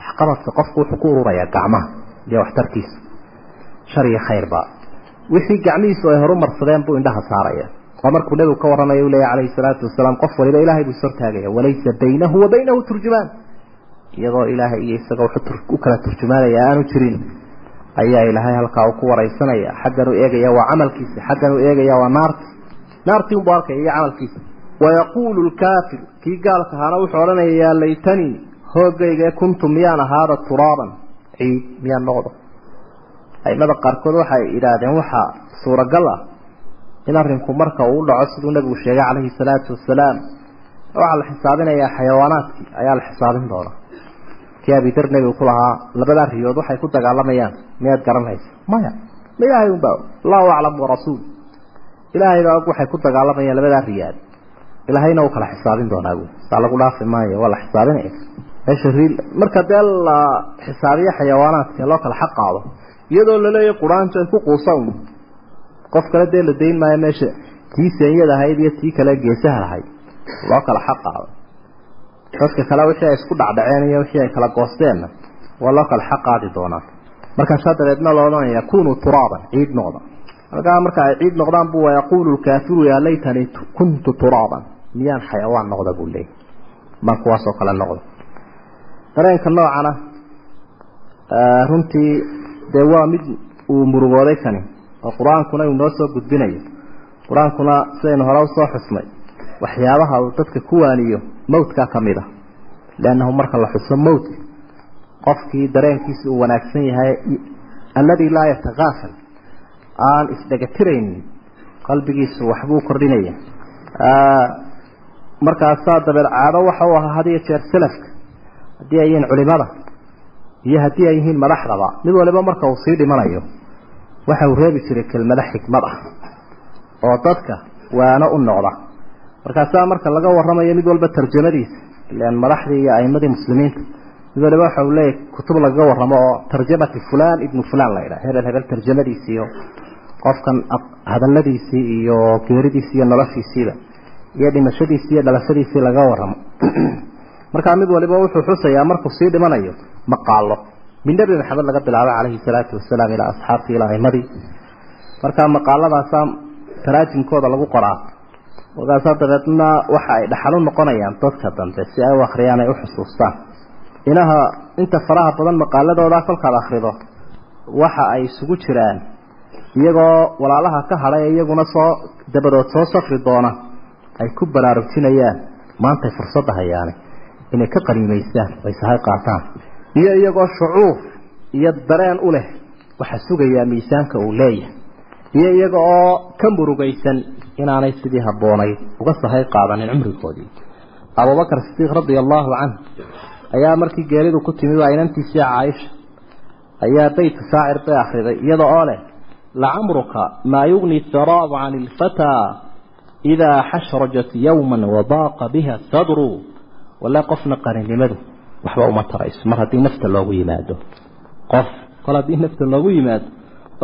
waxqabadka qofku wuxuu ku ururayaa gacmaha iyo waxtarkiisa. Shar iyo khayrba wixii gacmihiisu ay horumarsadeen buu indhaha saaraya waa markuu nebigu ka warramayo u leeya calayhi salaatu wasalaam qof waliba ilaahay buu ishortaagaya walaysa baynahu wa baynahu turjumaan. Iyadoo ilaahay iyo isaga u kala turjumaanaya aanu jirin ayaa ilaahay halkaa uu ku waraysanaya. Xaggan u eegaya waa camalkiisa xaggan u eegaya waa naarti naartii unbuu arkaya iyo camalkiisa. Wayaquulu lkaafir kii gaalka ahaana wuxuu odhanaya yaa laytanii hoogayga ee kuntu miyaan ahaada turaaban? Ciid miyaan noqdo. Aimada qaarkood waxay idhaahdeen waxaa suuragal ah in arrinku marka uu dhaco siduu nebigu sheegay calayhi salaatu wasalaam. Waxaa la xisaabinayaa xayawaanaadkii ayaa la xisaabin doonaa kii abidar nebigu ku lahaa labadaa riyood waxay ku dagaalamayaan. Miyaad garanaysa maya. Ma ilaahay unbaa allahu aclam warasuul ilaahay baa og waxay ku dagaalamayaan labadaa riyaad ilaahayna uu kala xisaabin doonaa bu saa lagu dhaafi maayo waa la xisaabinaya meesha riil marka dee la xisaabiyo xayawaanaadka loo kala xaq qaado iyadoo laleeyahy quraanjo ay ku quusa un qof kale dee la dayn maayo meesha tii senyada ahayd iyo tii kale geesaha lahayd loo kala xaq qaado dadka kale wixii ay isku dhacdhaceen iyo wixii ay kala goosteenna waa loo kala xaq doonaa markaasaa dabeedna la odhanaya kunuu turaaban ciid noqda. Halkaa marka ay ciid noqdaan bu wayaquulu lkaafiru yaa laytanii kuntu turaaban. Miyaan xayawaan noqda buu leeyay maan kuwaasoo kale noqda. Dareenka noocana runtii dee waa mid uu murugooday kani oo qur'aankuna uu noo soo gudbinayo qur'aankuna sidaynu hore u soo xusnay. Waxyaabaha uu dadka ku waaniyo mawdkaa ka mid a liannahu marka la xuso mawdka qofkii dareenkiisa uu wanaagsan yahay alladii laa yatakaafal aan isdhegatiraynin qalbigiisu waxbuu kordhinaya. Markaasaa dabeed caado waxa uu ahaa had jeer salafka haddii ay yihiin culimada iyo haddii ay yihiin madaxdaba mid waliba marka uu sii dhimanayo waxa uu reebi jiray kelmado xikmad ah oo dadka waano u noqda markaasaa marka laga warramayo mid walba tarjamadiisa ilaan madaxdii iyo aimadii muslimiinta. Mid waliba waxa uu leeyahy kutub lagaga warramo oo tarjamati fulan ibnu fulan la yidhaha hebel hebel tarjamadiisii iyo qofkan hadaladiisii iyo geeridiisii iyo noloshiisiiba iyo dhimashadiisii iyo dhalashadiisii laga warramo. Markaa mid waliba wuxuu xusayaa markuu sii dhimanayo maqaalo min nebi maxamed laga bilaabo calayhi salaatu wasalaam ilaa asxaabtii ilaa aimadii markaa maqaaladaasaa taraajimkooda lagu qoraa markaasaa dabeedna waxa ay dhaxal u noqonayaan dadka dambe si ay u akhriyaan ay u xusuustaan. Inaha inta faraha badan maqaaladooda kolkaad akhrido waxa ay isugu jiraan. Iyagoo walaalaha ka hadhay iyaguna soo dabadood soo safri doona ay ku baraarujinayaan. Maantay fursadda hayaane inay ka qaniimaystaan ay sahay qaataan. Iyo iyagoo shucuur iyo dareen u leh waxa sugayaa miisaanka uu leeyahay iyo iyaga oo ka murugaysan inaanay sidii habboonayd uga sahay qaadanin cumrigoodii. Abubakar sidiiq radia allahu canh ayaa markii geeridu ku timid waa inantiisii caaisha ayaa beytka shaacir bay akhriday iyada oo leh lacamruka maa yugni saraabu can ilfataa idaa xashrajat yowman wadaaqa biha sadru. Wala qofna qaninimadu waxba uma tarayso mar haddii nafta loogu yimaado. Qof kol haddii nafta loogu yimaado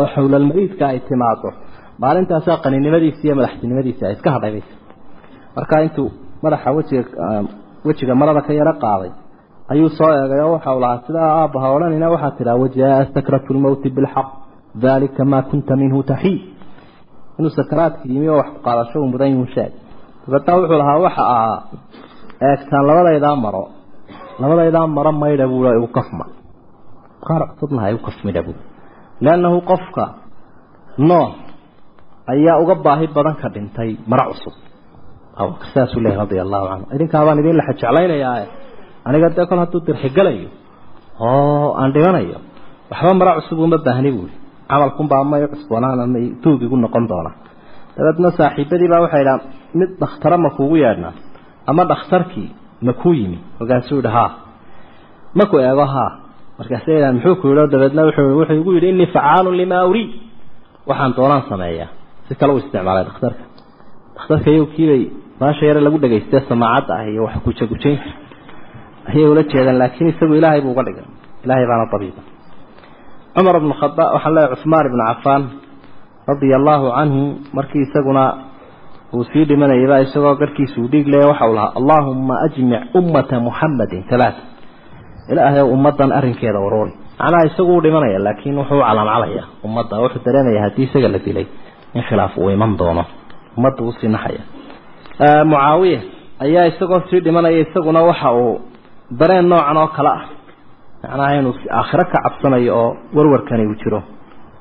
oo xowlalmariidka ay timaado. Maalintaasaa qaninimadiisi iyo madaxtinimadiisi ay iska hadhaybaysa markaa intuu madaxa wejiga wejiga marada ka yaro qaaday ayuu soo eegay oo waxa uu lahaa sidaa aabbaha odhanina waxaa tidhaha wajaa sakratu lmowti bilxaq dalika maa kunta minhu taxiid. Inuu sakaraadka yimi oo wax qaadasho uu mudan yuhu sheeg dabeetna wuxuu lahaa waxa ahaa eegtaan labadaydaa maro labadaydaa maro maydha buua igu kafma. Qaar cusubna ha igu kafmidha buu leannahu qofka nool ayaa uga baahi badan ka dhintay maro cusub saasuu leeyahy radia allahu canhu idinkaabaan idin laxa jeclaynayaa aniga dee kol hadduu dirxigalayo oo aan dhimanayo waxba maro cusub uma baahni buui camalkunbaa may cusboonaan ama tuugigu noqon doona dabeedna saaxiibadii baa waxay idhaha mid dhakhtara ma kuugu yeedhnaa ama dhakhtarkii ma kuu yimi markaasuu yihi haa ma ku eego haa markaasa idhahan muxuu ku yidhi dabeedna wuxuu igu yidhi innii facaalun limaa uriid waxaan doonaan sameeyaa. Si kale u isticmaalay dhakhtarka. Dhakhtarka iyagu kiibay baasha yare lagu dhagaystee samaacadda ah iyo wax gujagujaynta ayay ula jeedaan laakiin isagu ilaahay buu uga dhigay. Ilaahay baana dabiiba cumar bnu khadaab waxaan leeyahay cuhmaan ibnu cafaan radia allaahu canhu markii isaguna uu sii dhimanayaba isagoo garhkiisa uu dhiig leeya waxa uu lahaa allaahumma ajmic ummata muxamadin talaata ilaahay ummaddan arrinkeeda waroori macnaha isagu u dhimanaya laakiin wuxuu u calaamcalaya ummadda. Wuxuu dareemaya haddii isaga la dilay in khilaaf uu iman doono. Ummadda uu sii naxaya. Mucaawiya ayaa isagoo sii dhimanaya isaguna waxa uu dareen noocan oo kale ah. Macnaha inuu aakhiro ka cabsanayo oo warwarkani uu jiro.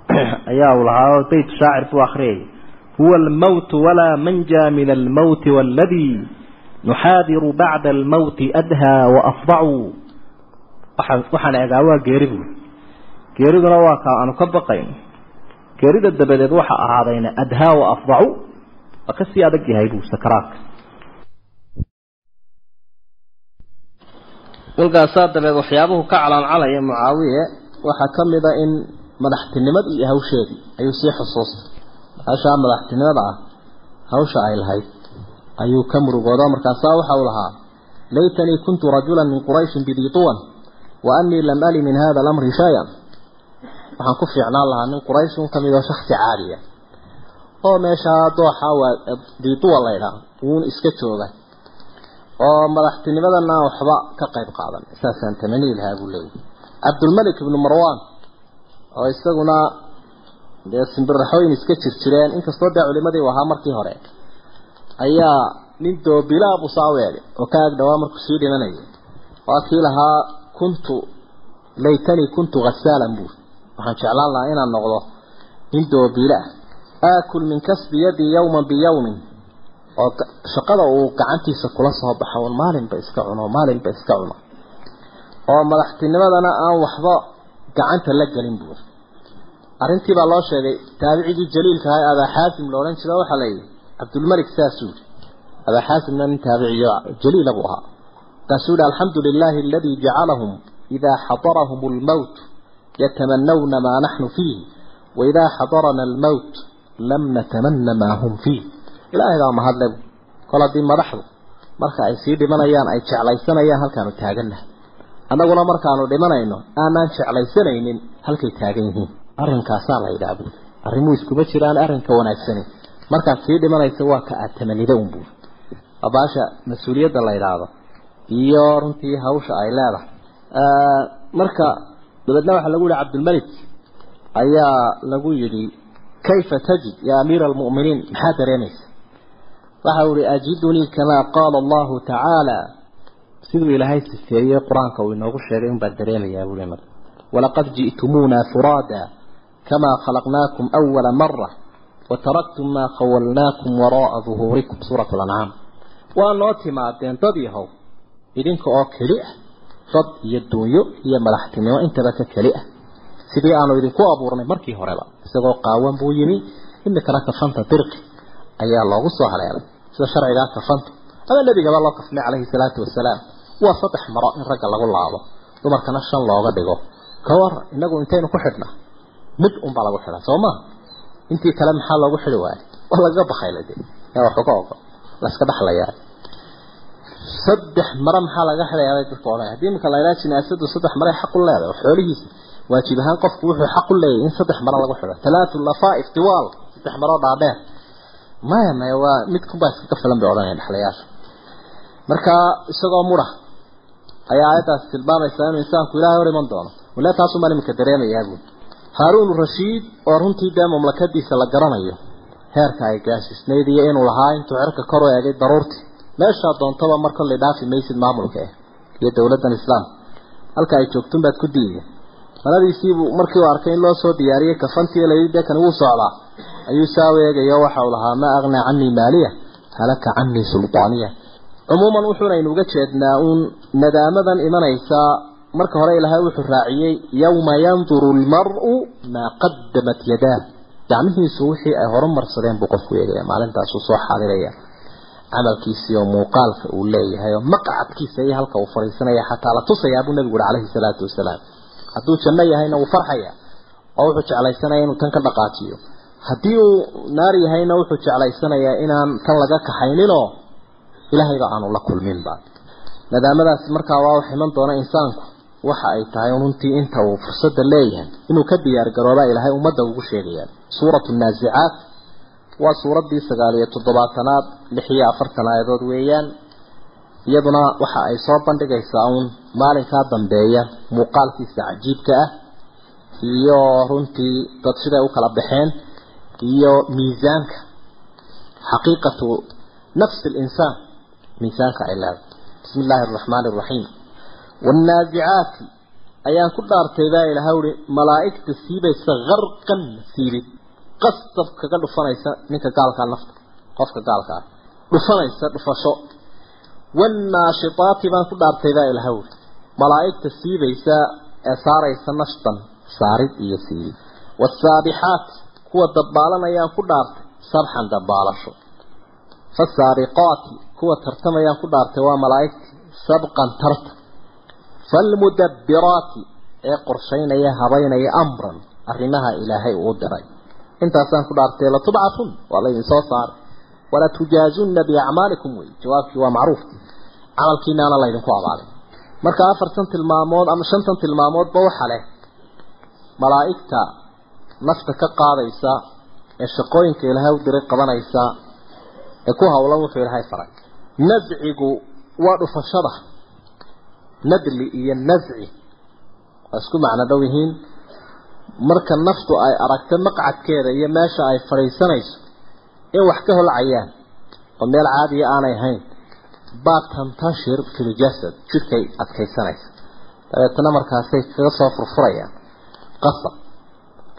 Ayaa uu lahaa oo beyt shaacir buu akhriyay huwa almowtu walaa manja min almowti waaladii nuxaadiru bacda almowti adhaa waafdacu waxaan eegaa waa geeri buui geeriduna waa kaa aanu ka baqayn. Geerida dabadeed waxa ahaadayna adhaa waafdacu waa ka sii adag yahay buu sakaraadka walkaasaa dabeed waxyaabuhu ka calaancalaya mucaawiye waxaa ka mid a in madaxtinimada iyo hawsheedii ayuu sii xusuustay hashaa madaxtinimada ah hawsha ay lahayd ayuu ka murugoodo markaasaa waxa uu lahaa laytanii kuntu rajulan min qurayshin bidii tuwan anii lam ali min hada alamri shay-an. Waxaan ku fiicnaan lahaa nin quraysh un ka mid oo shaksi caadiya. Oo meeshaa dooxa waa diituwa laydhaa wuun iska jooga oo madaxtinimadana waxba ka qayb qaadan. Saasaan tamanii lahaa buu leeyahy cabdulmalik ibnu marwan oo isaguna dee simbiraxooyin iska jir jireen inkastoo dee culimadii u ahaa markii hore ayaa nin doobilaa buu saa u eegay oo ka ag dhawaa markuu sii dhimanayay. Waa kii lahaa kuntu laytanii kuntu hasaalan buur waxaan jeclaan lahaa inaan noqdo nin doobiila ah. Aakul min kasbi yadii yawman biyawmin. Oo shaqada uu gacantiisa kula soo baxo un maalinba iska cuno maalinba iska cuno. Oo madaxtinimadana aan waxba gacanta la gelin buur arrintii baa loo sheegay taabicigii jaliilka ahaa abaa xaasim la odhan jira waxaa layidhi cabdulmalik saasuu yidhi. Abaa xaasimna nin taabiciyo jaliila buu ahaa markaasuu yihi alxamdu lilaahi aladii jacalahum idaa xadarahum almowt yatamanawna maa naxnu fiih waidaa xadarana almowt lam natamana maa hum fiih ilaahay baa mahadle kol haddii madaxdu marka ay sii dhimanayaan ay jeclaysanayaan halkaanu taagannahay annaguna markaanu dhimanayno aanaan jeclaysanaynin halkay taagan yihiin arrinkaasaa la yidhaha buuri arrimuu iskuma jiraan arrinka wanaagsani markaad sii dhimanaysa waa ka aad tamanida un buuri abaasha mas'uuliyadda la yidhaahdo iyo runtii hawsha ay leedahay. Marka dabeedna waxaa lagu yihi cabdulmalik ayaa lagu yidhi kayfa tajid ya amiira almu'miniin? Maxaa dareemaysa? Waxa uu ihi ajidunii kamaa qaala allahu tacaala siduu ilaahay sifeeyey qur'aanka uu inoogu sheegay unbaan dareemayaa buui mar walaqad ji'tumuuna furaada kamaa khalaqnaakum awala mara wataraktum maa khawalnaakum wara'a duhuurikum suurat lancaam waa noo timaadeen dad yahow idinka oo keli ah dad iyo duunyo iyo madaxtinimo intaba ka keli ah. Sidii aanu idinku abuurnay markii horeba isagoo qaawan buu yimi imikana kafanta dirqi ayaa loogu soo haleelay. Sida sharcigaa kafanta ama nebigaba loo kafnay calayhi salaatu wasalaam waa saddex maro in ragga lagu laabo dumarkana shan looga dhigo. Ka inagu intaynu ku xidhnaa mid unbaa lagu xidha soo maa intii kale maxaa loogu xidhi waayay waa lagaga bakayla de yaa wax uga ogo. La iska dhaxlayaa saddex maro maxaa laga xidhayaa bay dadka odhanaya? Haddii iminka la yidhaha jinaasadu saddex maray xaq u leedahay oo xoolihiisa. Waajib ahaan qofku wuxuu xaq u leeyahay in saddex maro lagu xidho. Talaatu lafaaif tiwaal saddex maro dhaadheer. Maya maya waa mid kunbaa iskaga filan bay odhanaya dhexlayaasha marka isagoo mura ayaa aayaddaas tilmaamaysaa inuu insaanku ilaahay hor iman doono. Wala taasumaan iminka dareemayaa buui haaruun rashiid oo runtii dee mamlakadiisa la garanayo heerka ay gaasisnayd iyo inuu lahaa intuu cerka kor u eegay daruurtii meeshaa doontaba mar kollay dhaafi maysid maamulka eh iyo dowladdan islaamka halka ay joogtun baad ku diiya maladiisiibuu markii uu arkay in loo soo diyaariyey kafantii layidhi dee kan wuu socdaa. Ayuu saa u waxa uu lahaa maa aghnaa canii maaliya? Halaka canii sultaaniya cumuuman wuxuunaynu uga jeednaa uun nadaamadan imanaysa. Marka hore ilaahay wuxuu raaciyey yawma yanduru lmar'u maa qadamat yadaah gacmihiisu wixii ay horumarsadeen buu qofku eegaya maalintaasuu soo xaadiraya camalkiisii oo muuqaalka uu leeyahay oo maqcadkiisa iyo halka uu fadhiisanaya xataa la tusayaa buu nabigu uri calayhi salaatu wasalaam. Hadduu janno yahayna wuu farxaya oo wuxuu jeclaysanaya inuu tan ka dhaqaajiyo. Haddii uu naar yahayna wuxuu jeclaysanayaa inaan tan laga kaxayninoo ilaahayba aanu la kulminba nadaamadaasi markaa waa wax iman doona insaanku. Waxa ay tahay runtii inta uu fursadda leeyahay inuu ka diyaar garooba ilaahay ummadda ugu sheegayaan. Suuratu naazicaat waa suuraddii sagaal iyo toddobaatanaad lix iyo afartan aayadood weeyaan. Iyaduna waxa ay soo bandhigaysaa uun maalinkaa dambeeya muuqaalkiisa cajiibka ah iyo runtii dad siday u kala baxeen iyo miisaanka. Xaqiiqatu nafsi linsaan miisaanka ay leedahay bismi illaahi araxmaani araxiim wannaazicaati ayaan ku dhaartay baa ilaha uhi malaa'igta siibaysa qarqan siibid qasab kaga dhufanaysa ninka gaalkaa nafta qofka gaalka ah. Dhufanaysa dhufasho. Wannaashitaati baan ku dhaartay baa ilaha uhi malaa'igta siibaysa ee saaraysa nashtan saarid iyo siibid. Wasaabixaati kuwa dabbaalanayaan ku dhaartay sabxan dabbaalasho. Fasaabiqaati kuwa tartamayaan ku dhaartay waa malaa'igtii sabqan tarta. Falmudabbiraati ee qorshaynaya habaynaya amran arrimaha ilaahay uu diray intaasaan ku dhaartay latubcatun waa laydin soo saaray wala tujaazunna biacmaalikum wey jawaabkii waa macruuf. Camalkiinaana laydinku abaalin marka afartan tilmaamood ama shantan tilmaamoodba waxa leh malaa'igta nafta ka qaadaysa ee shaqooyinka ilaahay u diray qabanaysa ee ku hawlan wuxuu ilaahay faray. Nascigu waa dhufashada. Nadli iyo nasci waa isku macno dhow yihiin marka naftu ay aragto maqcadkeeda iyo meesha ay fadhiisanayso in wax ka holcayaan oo meel caadiya aanay ahayn baa tantashir filjasad jidhkay adkaysanaysa. Dabeetana markaasay kaga soo furfurayaan qasab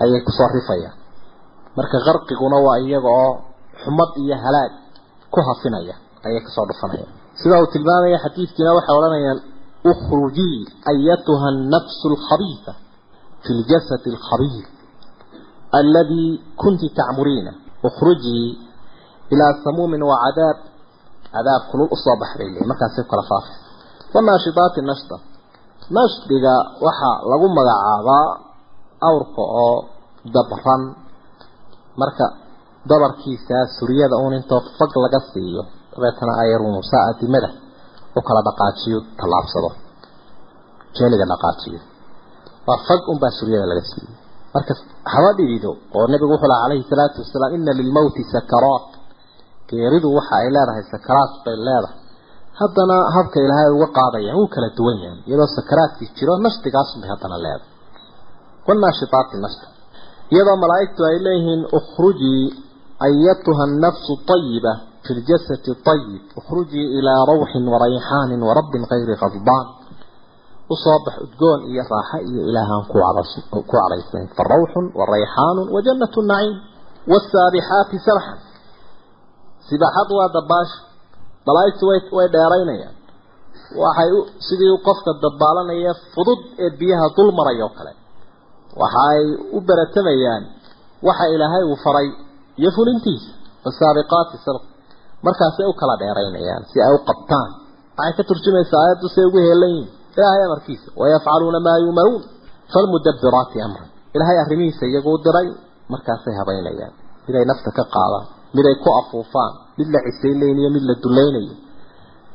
ayay ku soo rifayaan. Marka qarqiguna waa iyaga oo xumad iyo halaag ku hafinaya ayay ka soo dhufanayaan. Sida uu tilmaamaya xadiidkiina waxay odhanayaan ukhrujii ayatuha annafsu alkhabiisa alkhabiir alladii kunti tacmuriina ukhrujii ilaa samuumin wa cadaab cadaab kulul u soo baxday le markaasay kala faafay wanaashidaati nashda nashdiga waxaa lagu magacaabaa awrka oo dabran marka dabarkiisa suryada uun intoo fag laga siiyo dabeetana ayarunu saa adimada u kala dhaqaajiyo tallaabsado jeeniga dhaqaajiyo waa fag unbaa suryada laga siiyey. Marka haba dhidido oo nabigu wuxuu laha calayhi salaatu wasalaam ina lilmowti sakaraat geeridu waxa ay leedahay sakaraat bay leedahay. Haddana habka ilaahay uga qaadaya wuu kala duwan yahay iyadoo sakaraadkii jiro nashdigaas haddana leedahay. Wanaashitaati nashda iyadoo malaa'igtu ay leeyihiin ukhrujii ayatuha annafsu tayiba fi ljasadi tayib. Ukhrujii ilaa rawxin warayxaanin warabbin kayri qadbaan u soo bax udgoon iyo raaxo iyo ilaahaan ku cadhaysnayn farawxun warayxaanun wajannatu naciim. Wasaabixaati sabxan sibaxad waa dabaasha malaa'igtu way dheeraynayaan. Waxay sidii qofka dabaalanaya fudud ee biyaha dul maraya oo kale. Waxa u baratamayaan waxa ilaahay uu faray iyo fulintiisa. Wasaabiqaati sabq markaasay u kala dheeraynayaan si ay u qabtaan. Waxay ka turjumaysaa aayaddu say ugu heelan yihiin ilaahay amarkiisa wayafcaluuna maa yumaruun. Falmudabbiraati amran. Ilaahay arrimihiisa iyagu u diray markaasay habaynayaan. Mid ay nafta ka qaadaan mid ay ku afuufaan mid la cisaylaynayo mid la dulaynayo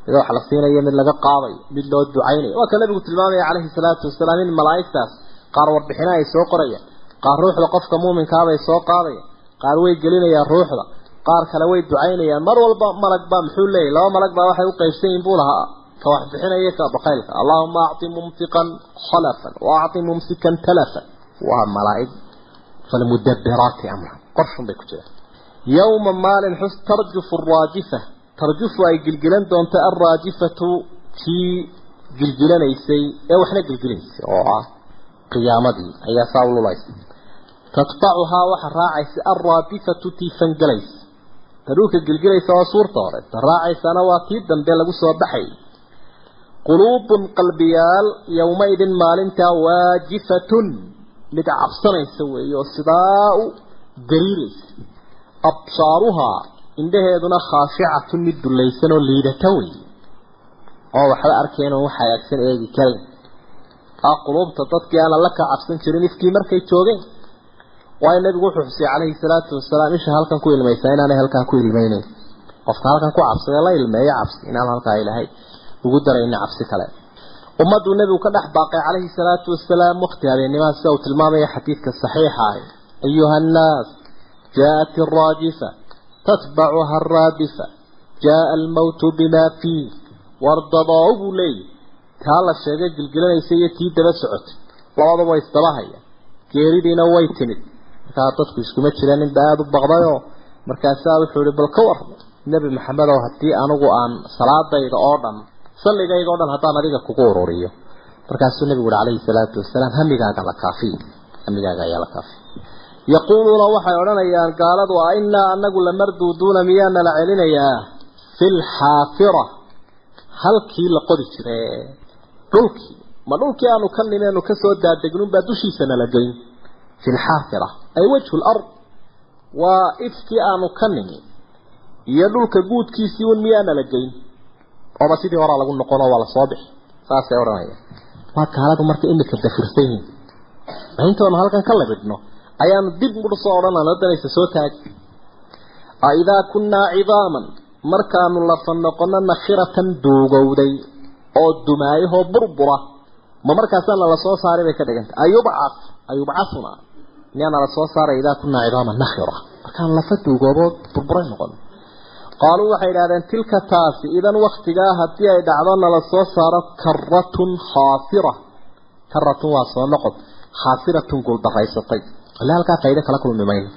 mid wax la siinayo mid laga qaadayo mid loo ducaynayo. Waa ka nabigu tilmaamaya calayhi salaatu wasalaam in malaa'igtaas qaar warbixina ay soo qorayaan qaar ruuxda qofka muuminkaabay soo qaadayaan qaar way gelinayaan ruuxda qaar kale way ducaynayaan mar walba malag baa muxuu leeyahy laba malag baa waxay u qaybsan yihiin buu lahaa ka wax bixinaya ka baqaylka. Allahuma acti mumtiqan khalafan wa acti mumsikan talafan. Waa malaa'ig falmudabbiraati amran. Qorshun bay ku jiraan. Yowma maalin xus tarjufu araajifa tarjufu ay gilgilan doonto alraajifatu tii gilgilanaysay ee waxna gilgilaysay oo ah qiyaamadii ayaa saa ululaysa tatbacuhaa waxa raacaysa alraadifatu tii fangelaysa quluubun qalbiyaal yowmaidin maalintaa waajifatun. Mid cabsanaysa weeye oo sidaa u gariiraysa absaaruhaa indhaheeduna khaashicatun mid dullaysan oo liidata weeye oo waxba arkeen oo wax hagaagsan eegi karayn aa quluubta dadkii aan alla ka cabsan jirin ifkii markay joogeen. Waayo nabigu wuxuu xusiyay calayhi salaatu wasalaam isha halkan ku ilmaysaa inaanay halkaa ku ilmayneyn qofka halkan ku cabsada la ilmeeyo cabsi inaan halkaa ilaahay ugu darayna cabsi kale. Ummadu nebigu ka dhex baaqay calayhi salaatu wasalaam waqti habeennimaa sida uu tilmaamaya xadiidka saxiixa ah. Ayuha annaas jaءat iraajifa tatbacuha araabifa jaءa almawtu bima war wardadaa buu leeyahy taa la sheegay gilgilanaysa iyo tii daba socotay. Labada way isdabahaya geeridiina way timid. Markaa dadku iskuma jiraan ninba aada u baqdayoo markaasaa wuxuu ihi bal ka warma nebi maxamed oo haddii anigu aan salaadayda oo dhan salligayga o dhan haddaan adiga kugu ururiyo. Markaasuu nebigu uhi calayhi salaatu wasalaam hamigaaga la kaafiy hamigaaga ayaa la kaafiy yaquuluuna waxay odhanayaan gaaladu a innaa anagu lamarduuduuna miyaana la celinayaa? Fi lxaafira halkii la qodi jire dhulkii. Ma dhulkii aanu ka nimeenu ka soo daadegnunbaa dushiisana la geyn. Fi lxaafira ay wajhu lard waa ifkii aanu ka nimi iyo dhulka guudkiisii un miyaana la geyn ooba sidii horaa lagu noqono waa la soo bixi. Saasay odhanayaan waa gaaladu marka imika dafirsan yihiin intoonu halkan ka labidhno ayaanu dib mudh soo odhanana soo taagi aidaa kunnaa cidaaman markaanu lafa noqono nakhiratan duugowday oo dumaayahoo burbura ma markaasaa nala soo saaray bay ka dhigantay. Ayubcaf ayubcafuna miyaa nala soo saaray idaa kunnaa cidaaman nakhira. Markaan lafa duugoobo burburay noqono qaaluu waxay idhahdeen tilka taasi idan waktigaa haddii ay dhacdo nala soo saaro karatun khaasira karatun waa soo noqod khaasiratun guuldaraysatay ile halkaa faydo kala kulmi mayno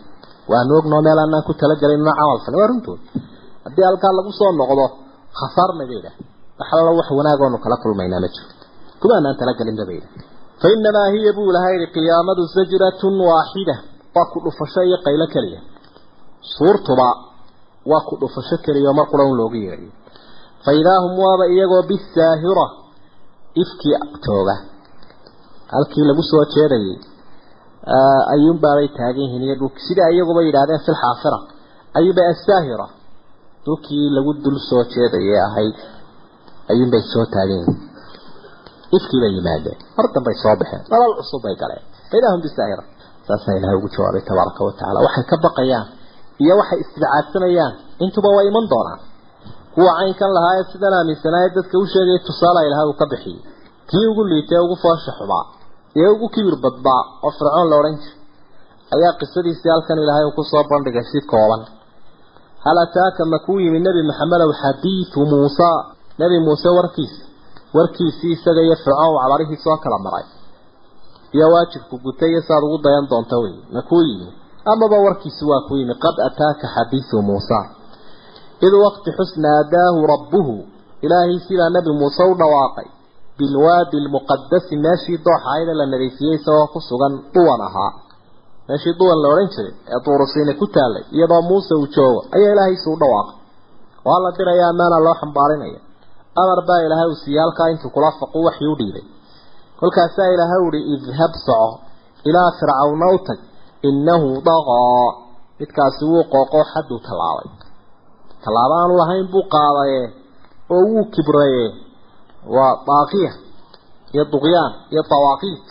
waanu ognoo meel aanaan ku talagelin una camal fale waa runtood haddii halkaa lagu soo noqdo khasaarna bay idhaah wax alla wax wanaagoonu kala kulmaynaa ma jiro kumaanaan talagelinba bay idhaah fa hiya buu ilaha yidhi qiyaamadu sajratun waaxida waa ku dhufasho iyo qaylo keliya. Suurtuba waa ku dhufasho keliya mar qura un loogu yeedhiyo fa idaa hum waaba iyagoo bisaahira ifkii jooga halkii lagu soo jeedayay ayuunbaabay taagan yihiin iyo dhulki. Sidaa iyaguba yidhahdeen fi lxaafira ayuunbay asaahira dhulkii lagu dul soo jeedayay ahayd ayuunbay soo taagan yihiin ifkii bay yimaadeen mar dambay soo baxeen nolol cusub bay galeen. Fa idaa hum bisaahira saasaa ilahay ugu jawaabay tabaaraka wa tacala waxay ka baqayaan iyo waxay istibcaadsanayaan intuba waa iman doonaan. Kuwa caynkan lahaa ee sidan aaminsanaaye dadka u sheegaya tusaala ilahay uu ka bixiyey. Kii ugu liitay ugu foosha xumaa ee ugu kibir badbaa oo fircoon la odhan jiray ayaa qisadiisii halkan ilaahay uu ku soo bandhigay si kooban. Hal ataaka ma kuu yimid nebi maxamedow xadiidu muusa? Nebi muuse warkiisi warkiisii isaga iyo fircoon wacbarihii soo kala maray. Iyo waajibku gutay iyo saad ugu dayan doonta wey ma kuu yimid amaba warkiisi waa kuu yimid qad ataaka xadiidu muusa. Id waqti xus naadaahu rabbuhu ilaahay sidaa nebi muuse u dhawaaqay bilwaadi lmuqadasi meeshii dooxaayada la nadiifiyey isagoo ku sugan duwan ahaa. Meeshii duwan la odhan jiray ee duurusiine ku taallay iyadoo muuse uu joogo ayaa ilaahaysuu u dhawaaqay. Waa la diraya amaana loo xambaarinaya. Amar baa ilaahay uu siiyey halkaa intuu kula faqu waxii u dhiibay. Kolkaasaa ilaahay uhi idhab soco ilaa fircawna u tag innahu daqaa midkaasi wuu qooqoo xadduu tallaabay tallaabo aanu lahayn buu qaadaye oo wuu kibraye waa daaqiya iyo duqyaan iyo dawaaqiid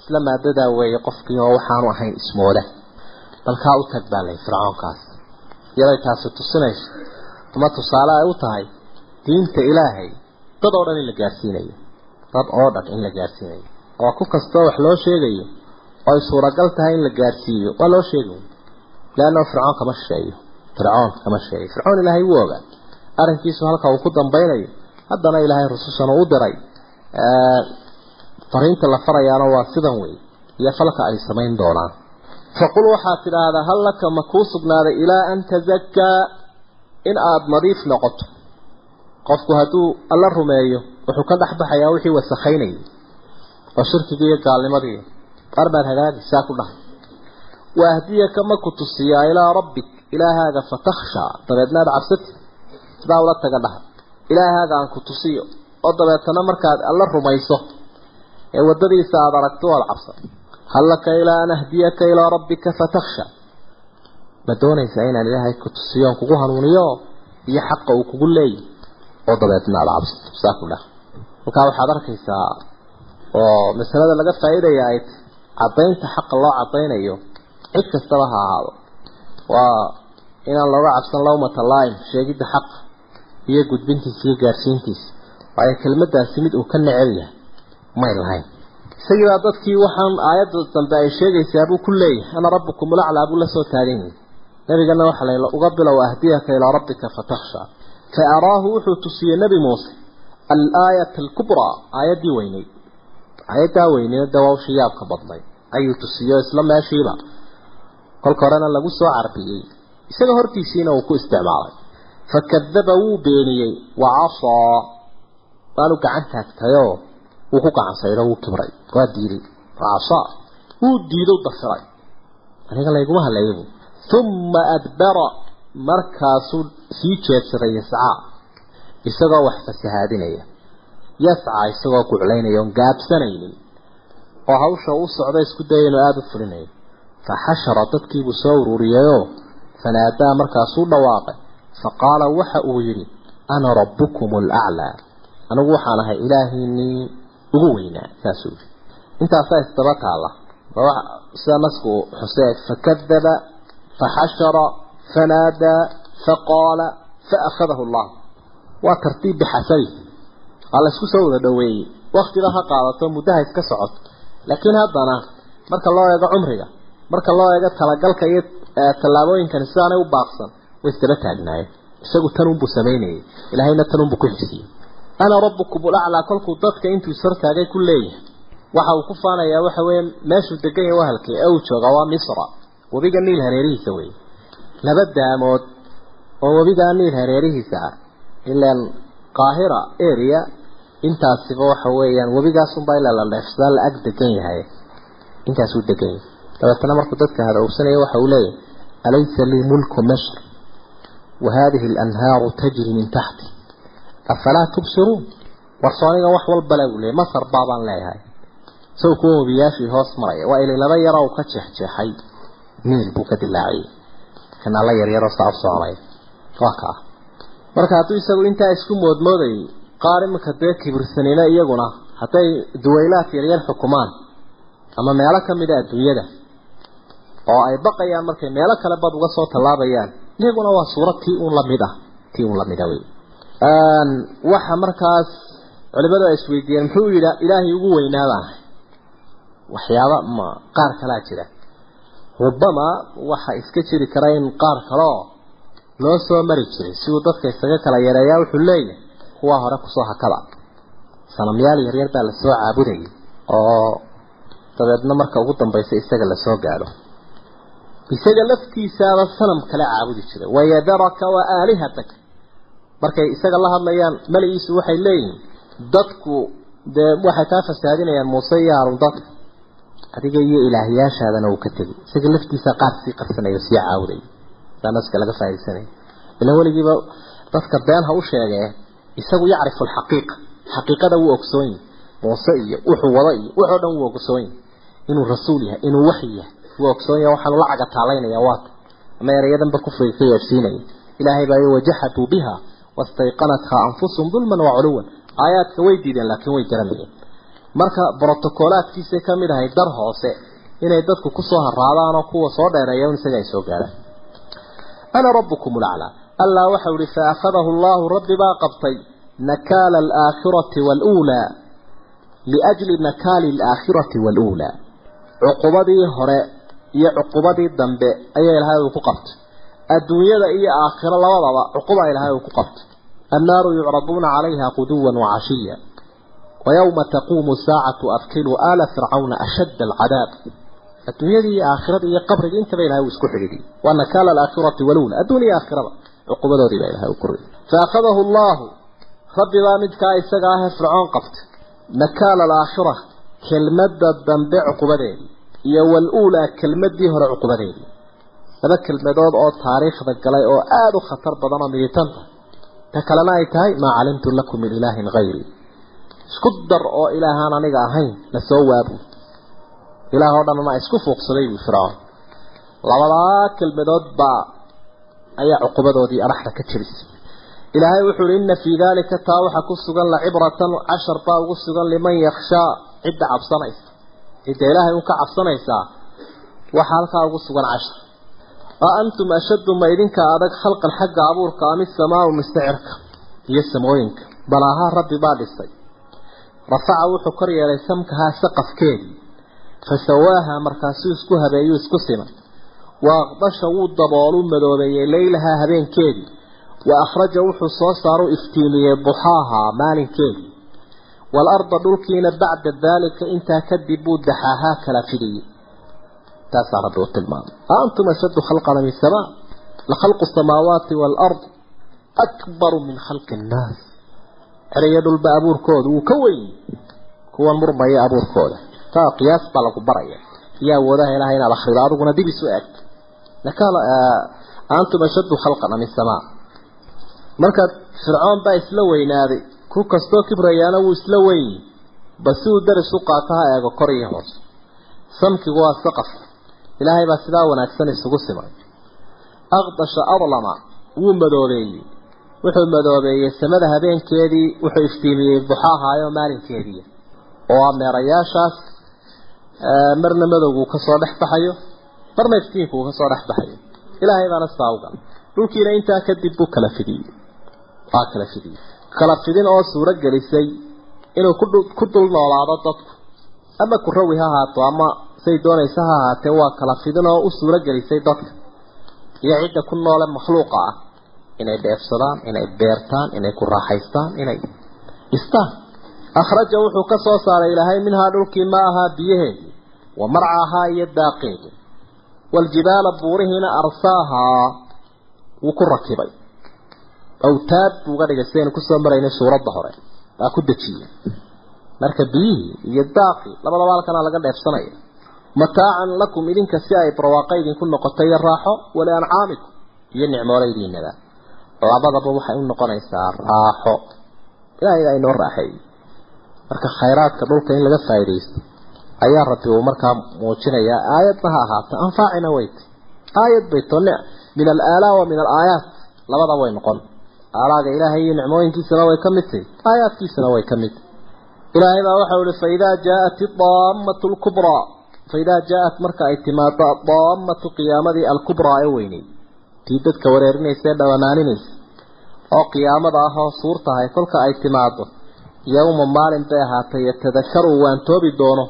isla maadadaa weeye qofkii oo waxaanu ahayn ismooda balkaa u tag baa lay fircoonkaas iyaday taasi tusinayso ama tusaale ay u tahay diinta ilaahay dad oo dhan in la gaarsiinayo dad oo dhan in la gaarsiinayo oo ku kastoo wax loo sheegayo oo ay suuragal tahay in la gaarsiiyo. Waa loo sheegayo leanna fircoon kama shisheeyo fircoon kama sheegayo fircoon ilaahay wuu ogaa. Arrinkiisu halka uu ku dambaynayo haddana ilaahay rusushana u diray. Fariinta la farayaana waa sidan wey iyo falka ay samayn doonaan. Faqul waxaad tidhaahdaa hal laka ma kuu sugnaaday ilaa an tazakkaa in aada nadiif noqoto. Qofku hadduu alla rumeeyo wuxuu ka dhex baxayaa wixii wasakhaynayay. Oo shirkigii iyo gaalnimadii arbaad hagaagi saa ku dhahay waahdiyaka ma ku tusiyaa ilaa rabbik ilaahaaga fatakhshaa dabeedna aad cabsati sidaa ula taga dhaha ilaahaaga aan ku tusiyo oo dabeetana markaad alla rumayso ee waddadiisa aada aragto waad cabsan hal laka ilaa an ahdiyaka ilaa rabbika fatakhsha ma doonaysaa inaan ilaahay ku tusiyo oon kugu hanuuniyo iyo xaqa uu kugu leeyahy oo dabeetna aada cabsato saa ku dhaha halkaa waxaad arkaysaa oo masalada laga faa'iidaya ay caddaynta xaqa loo caddaynayo cid kastaba ha ahaado. Waa inaan looga cabsan lawmata laaim sheegidda xaqa iyo gudbintiisa iyo gaarsiintiisa waayo kelmadaasi mid uu ka necel yahay may lahayn. Isagiibaa dadkii waxaan aayadda dambe ay sheegaysaa buu ku leeyahay ana rabbukum ulaclaa buu la soo taagan yahay. Nabigana waxa la uga bilow ahdiyaka ilaa rabbika fatakhsha. Fa araahu wuxuu tusiyey nebi muuse alaayata alkubraa aayaddii weyneyd. Aayaddaa weyneyd de waa ushii yaabka badnay ayuu tusiyo isla meeshiiba. Kolka horena lagu soo carbiyey isaga hortiisiina uu ku isticmaalay. Fakadaba wuu beeniyey wacasaa waanu gacan taagtayoo wuu ku gacan sayro wuu kibray. Waa diiday wacasaa wuu diido dafiray aniga layguma haleeyabu uma adbara. Markaasuu sii jeedsaday yascaa. Isagoo wax fasahaadinaya yascaa isagoo guclaynaya oon gaabsanaynin oo hawsha u socda isku daya inuu aada u fulinayo fa xashara dadkiibuu soo ururiyayoo fanaadaa markaasuu dhawaaqay. Faqaala waxa uu yidhi ana rabbukum alaclaa anigu waxaan ahay ilaahiinii ugu weynaa saasuu yidhi. Intaasaa isdaba taalla. Sida nasku xusee fakadaba faxashara fanaadaa faqaala faakhadahu allah. Waa tartiib bixasabi waa laysku soo wada dhoweeyey. Waktiba ha qaadato muddaha iska socoto laakiin haddana marka loo eego cumriga marka loo eego talagalka iyo tallaabooyinkani sidaanay u baaqsan way isdaba taagnaayeen. Isagu tanunbuu samaynayay ilaahayna tanunbuu ku xisiyey ana rabbukum ulaclaa kolkuu dadka intuu ishortaagay ku leeyahay. Waxa uu ku faanayaa waxa weeye meeshuu degan yahay wahalkii ee uu jooga waa misra. Webiga niil hareerihiisa wey laba daamood oo webigaa niil hareerihiisa ah ilaan qaahira area intaasiba waxa weeyaan webigaas unbaa ilaa la dheefsadaa la-ag degan yahay. Intaasuu degan yahay. Dabeetana markuu dadka hadowsanaya waxa uu leeyahy alaysa lii mulku masr wa haadihi alanhaaru tajri min taxti. Afalaa tubsiruun? Warsooniga wax walbale buu leeyay masar baabaan leeyahay. Saw kuwa webiyaashii hoos maraya waa ilay yaroo uu ka jeexjeexay meel buu ka dilaaciyey. Kanaa la yaryaroo saaf soconay waa kaa. Marka hadduu isagu intaa isku moodmoodayay qaar iminka dee kibirsanina iyaguna hadday duwaylaad yaryar xukumaan ama meelo ka mid a adduunyada oo ay baqayaan markay meelo kale bad uga soo tallaabayaan iyaguna waa suurad tii uun la mid ah tii uun la mid ah wey waxa markaas culimadu ay isweydiiyeen muxuu yidhi ilaahay ugu weynaabaa. Waxyaaba ma qaar kalaa jira. Rubama waxa iska jiri kara in qaar kaleo loo soo mari jiray si dadka isaga kala yareeyaa wuxuu leeyahay kuwaa hore ku soo hakada sanamyaal yaryar baa la soo caabudayay oo dabeedna marka ugu dambaysa isaga la soo gaadho. Isaga laftiisaaba sanam kale caabudi jiray. Wayadaraka wa aalihataka markay isaga la hadlayaan maligiisu waxay leeyihiin dadku dee waxay kaa fasaadinayaan muuse iyo haarun dadka adiga iyo ilaahyaashaadana uu ka tegay isaga laftiisa qaar sii qarsanayo sii caawuday saa naska laga faaidaysanaya ilan weligiiba dadka been ha u sheegee isagu yacrifu alxaqiiqa xaqiiqada wuu ogsoon yahay muuse iyo wuxuu wado iyo wuxoo dhan wuu ogsoon yahay. Inuu rasuul yahay inuu waxyi yahay wuu ogsoon yahay waxaanu la cagataalaynayaa waata ama erayadanba kufriga ka yeedhsiinaya ilaahay baa wajaxaduu biha wastayqanatha anfusum dulman wa culuwan. Aayaadka way diideen laakiin way garanayeen marka brotocolaadkiisay ka ahay dar hoose inay dadku ku soo haraadaan kuwa soo dheereeya un isaga ay soo gaaraan ana rabbukum laclaa allah waxau ihi faakhadahu allahu rabbi baa qabtay nakaala alaakhirati waluulaa liajli nakaali alaakhirati waluulaa cuqubadii hore iyo cuqubadii dambe ayaa ilahay uu ku qabtay adduunyada iyo aakhiro labadaba cuquba ilahay uu ku qabtay annaaru yucraduuna calayha quduwan wacashiya ويوم تقوم الساعة أدخلوا آل فرعون أشد العذاب الدنيا دي آخرة دي قبر دي انت بينها واسكوح دي وأن كان الآخرة والأولى الدنيا آخرة عقوبة دي بينها وكر فأخذه الله rabbibaa midkaa isaga ahe fircoon qabta. Nakaala alaakhira kelmadda dambe cuqubadeedii iyo wal-uulaa kelmaddii hore cuqubadeedii laba kelmadood oo taariikhda galay oo aada u khatar badan oo miditanta ta kalena ay tahay maa calimtu lakum min ilaahin hayri isku dar oo ilaahaan aniga ahayn la soo waabu. Ilaah oo dhanna isku fuuqsaday buu fircoon. Labadaa kelmadood baa ayaa cuqubadoodii araxda ka jabisay ilaahay wuxuu yidhi inna fii daalika taa waxa ku sugan la cibratan cashar baa ugu sugan liman yakhshaa cidda cabsanaysa. Cidda ilaahay un ka cabsanaysaa waxa halkaa ugu sugan cashar. A antum ashaddu ma idinka adag khalqan xagga abuurka ama samaau mustacirka iyo samooyinka? Balaahaa rabbi baa dhisay rafaca wuxuu kor yeelay samkahaa saqafkeedii fasawaaha markaasuu isku habeeyuu isku simay wa aqdasha wuu daboolu madoobeeyey leylahaa habeenkeedii wa akhraja wuxuu soo saaru iftiimiyey duxaahaa maalinkeedii waalarda dhulkiina bacda daalika intaa kadib buu daxaahaa kala fidiyey. Taasaa rabbi u tilmaamay. Antum ashaddu khalqan min samaa. La khalqu samaawaati waalard akbaru min khalqi annaas eraya dhulba abuurkooda wuu ka weyn. Kuwan murmaya abuurkooda. Taa qiyaas baa lagu baraya. Iyo awoodaha ilahay inaad akhrido adiguna dib marka fircoon baa isla weynaaday. Ku kastoo kibrayaana wuu isla weyn bas si uu daris u qaato ha eego kor iyo hoos. Samkigu waa saqaf. Ilaahay baa sidaa wanaagsan isugu simay aqdasha adlama wuu madoobeeyey. Wuxuu madoobeeyey samada habeenkeedii wuxuu iftiimiyey duxaahaayo maalinkeedii. Oo ah meerayaashaas marna madowgu ka soo dhex baxayo. Marna iftiinku uu ka soo dhex baxayo. Ilaahay baana sidaa ugal dhulkiina intaa kadib buu kala fidiyey waa kala fidiyey kala fidin oo suuro gelisay inuu ku dul noolaado dadku. Ama ku rawi ha ahaato ama say doonaysa ha ahaatee waa kala fidin oo u suuro gelisay dadka. Iyo cidda ku noole makhluuqa ah. Inay dheefsadaan inay beertaan inay ku raaxaystaan inay istaan. Akhraja wuxuu ka soo saaray ilaahay minhaa dhulkii ma ahaa biyaheedii wa marcahaa iyo daaqeedii. Waljibaala buurihiina arsaahaa wuu ku rakibay awtaad buu uga dhigay sidaynu ku soo maraynay suuradda hore waa ku dejiyey marka biyihii iyo daaqii labadaba halkana laga dheefsanaya mataacan lakum idinka si ay barwaaqo idinku noqotay iyo raaxo waliancaamikum iyo nicmooleydiinaba labadaba waxay u noqonaysaa raaxo ilaahay baa inoo raaxeeyey marka khayraadka dhulka in laga faa'iidaysto ayaa rabbi uu markaa muujinayaa aayadna ha ahaata anfaacina weyt aayad bay to min alaalaa wa min alaayaat labada way noqon aalaaga ilaahay iyo nicmooyinkiisana way ka mid tahay. Aayaadkiisana way ka mid ilaahay baa waxau ihi faidaa jaaءat idaammatu lkubraa faidaa jaaءat marka ay timaado adaammatu qiyaamadii alkubraa ee weynay tii dadka wareerinaysa ee dhawanaaninaysa oo qiyaamada ah oo suurtahay kolka ay timaado yowma maalin bay ahaatay yatadakaru waan toobi doono.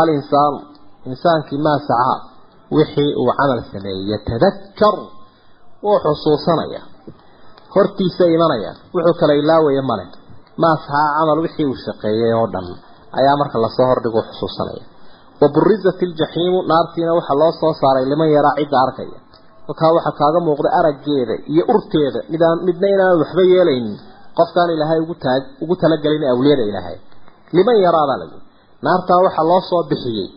Alinsaanu insaankii maa sacaa wixii uu camal sameeyey yatadakar wuu xusuusanaya hortiisa imanaya. Wuxuu kala ilaawaya male maa sacaa camal wixii uu shaqeeyey oo dhan. Ayaa marka la soo hordhigo xusuusanaya waburizat iljaxiimu naartiina waxaa loo soo saaray liman yaraa cidda arkaya. Kolkaa waxaa kaaga muuqda araggeeda iyo urteeda. Midaan midna inaan waxba yeelaynin. Qofkaan ilaahay ugu taag ugu talagelin awliyada ilaahay. Liman yaraabaa lagu naartaa waxaa loo soo bixiyey.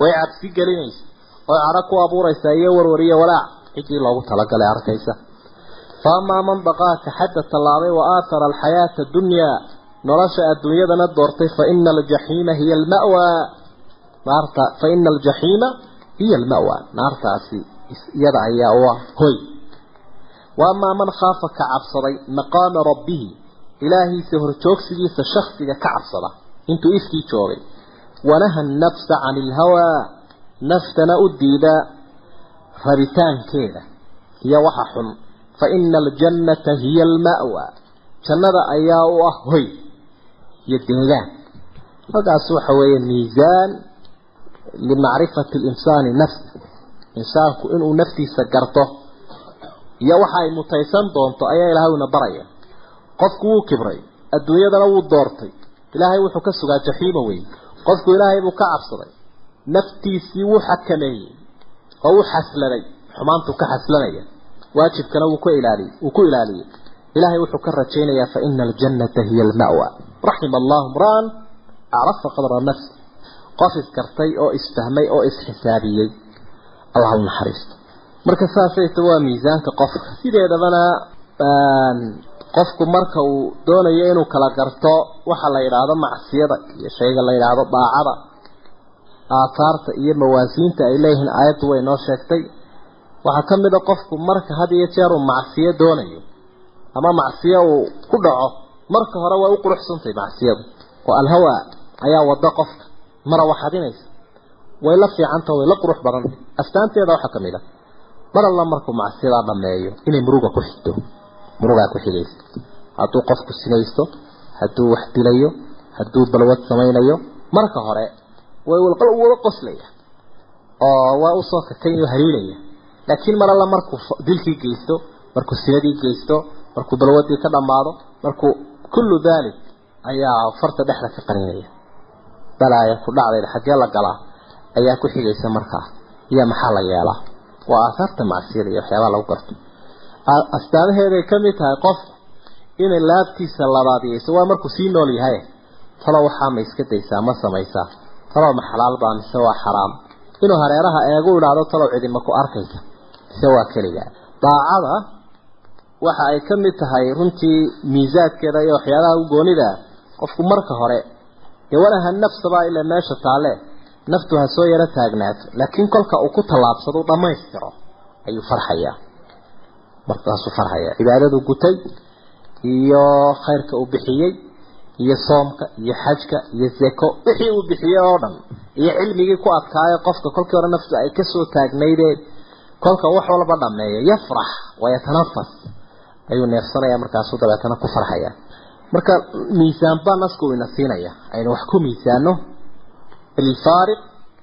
Way cabsi gelinaysa. Oy cadho ku abuuraysaa iyo warwariyo walaac. Ciddii loogu talagalay arkaysa fa amaa man baqaa ka xadda tallaabay wa aatara alxayaata dunyaa nolosha adduunyadana doortay fa ina aljaxiima hiya alma'waa naarta fa ina aljaxiima hiya alma'waa naartaasi iyada ayaa u ah hoy wa amaa man khaafa ka cabsaday maqaama rabbihi ilaahiisa horjoogsigiisa shaksiga ka cabsada intuu ifkii joogay wanaha annafsa cani ilhawaa naftana u diida rabitaankeeda iyo waxa xun fa ina aljannata hiya alma'wa. Jannada ayaa u ah hoy iyo deegaan. Halkaas waxa weeye miisaan limacrifati alinsaani nafsa insaanku inuu naftiisa garto iyo waxa ay mutaysan doonto ayaa ilaahay una baraya. Qofku wuu kibray adduunyadana wuu doortay. Ilaahay wuxuu ka sugaa jaxiima wey qofku ilaahay buu ka cabsaday. Naftiisii wuu xakameeyey oo wuu xasladay. Xumaantuu ka xaslanaya waajibkana wuu ku ilaaliyey wuu ku ilaaliyey ilaahay wuxuu ka rajaynayaa fa ina aljannata hiya alma'wa. Raxima allahu mra'an acrafa qadra nafsi. Qof iskartay oo isfahmay oo isxisaabiyey. Allah u naxariisto. Marka saasayta waa miisaanka qofka. Sideedabana qofku marka uu doonayo inuu kala garto waxa la yidhaahdo macsiyada iyo shayga la yidhaahdo daacada aathaarta iyo mawaasiinta ay leeyihiin aayaddu way noo sheegtay waxaa ka mid a qofku marka had iyo jeer uu macsiyo doonayo ama macsiyo uu ku dhaco marka hore way u quruxsantahay macsiyadu. Oo alhawa ayaa wada qofka mara waxadinaysa. Way la fiicantah way la qurux badantay astaanteeda waxaa ka mid a mar alla markuu macsiyadaa dhameeyo inay muruga ku xigto murugaa ku xigaysa hadduu qofku sinaysto hadduu wax dilayo hadduu balwad samaynayo marka hore way wala qoslaya oo waa u soo kakaynyo haliilaya laakiin mar alla markuu dilkii geysto markuu sinadii geysto markuu balwadii ka dhammaado markuu kullu daalik ayaa farta dhexda ka qaninaya balaaya ku dhacdayda xaggee la galaa ayaa ku xigaysa markaa iyo maxaa la yeelaa? Waa aahaarta macsiyada iyo waxyaabaha lagu garto. Astaamaheeday ka tahay qofku inay laabtiisa labaadiyeyso waa markuu sii nool yahay. Talo waxaa ma iska daysaa ma samaysaa. Talow ma xalaal baa mise waa xaraam. Inuu hareeraha eegu idhaahdo talow cidima ku arkaysa mise waa keligaa daacada waxa ay ka mid tahay runtii miisaadkeeda iyo waxyaabaha u goonida qofku marka hore dee walaha nafsabaa ilaa meesha taale naftu ha soo yaro taagnaato laakiin kolka uu ku tallaabsado u dhammaystiro ayuu farxayaa markaasuu farxaya. Cibaadadu gutay iyo khayrka uu bixiyey iyo soomka iyo xajka iyo zeko wixii uu bixiyey oo dhan iyo cilmigii ku adkaayo qofka kolkii hore naftu ay ka soo taagnaydeen kolka wax walba dhameeyo yafrax wayatanafas ayuu neefsanaya markaasuu dabeetana ku farxaya. Marka miisaan baa nasku ina siinaya. Aynu wax ku miisaano. Alfaariq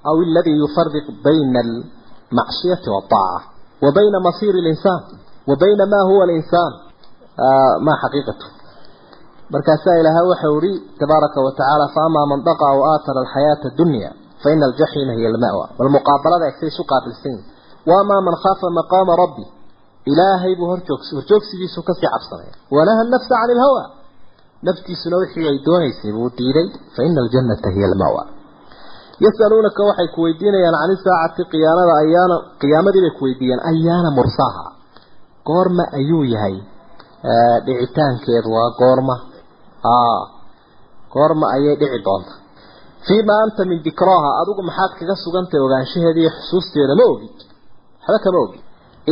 aw alladhi yufarriq bayna almacsiyati waaطaaca wa bayna masiiri alinsaan. Wa bayna ma huwa alinsaan. Ma xaqiiqatu. Markaasaa ilaahay waxau uhi tabaaraka wa tacaala faamaa man daqa aw aatara alxayaata addunya faina aljaxiima hiya alma'wa. Bal muqaabalada egsay isu qaabilsan yihiin وأما من خاف مقام ربي إلهي بهرجوكس هرجوكس بيسو كسي عبصنا ونهى النفس عن الهوى نفتي سنوحي يدوني سيبو ديري فإن الجنة هي المأوى يسألونك وحي كويدين عن الساعة قيامة أيانا قيامة دي كويدين أيانا مرساها قورما أيو يهي دعيتان كيدوا قورما آه قورما أيي دعي دونت فيما أنت من ذكراها أدوك محاك كسوك أنت وغان شهدي حسوستي لما waxba kama ogi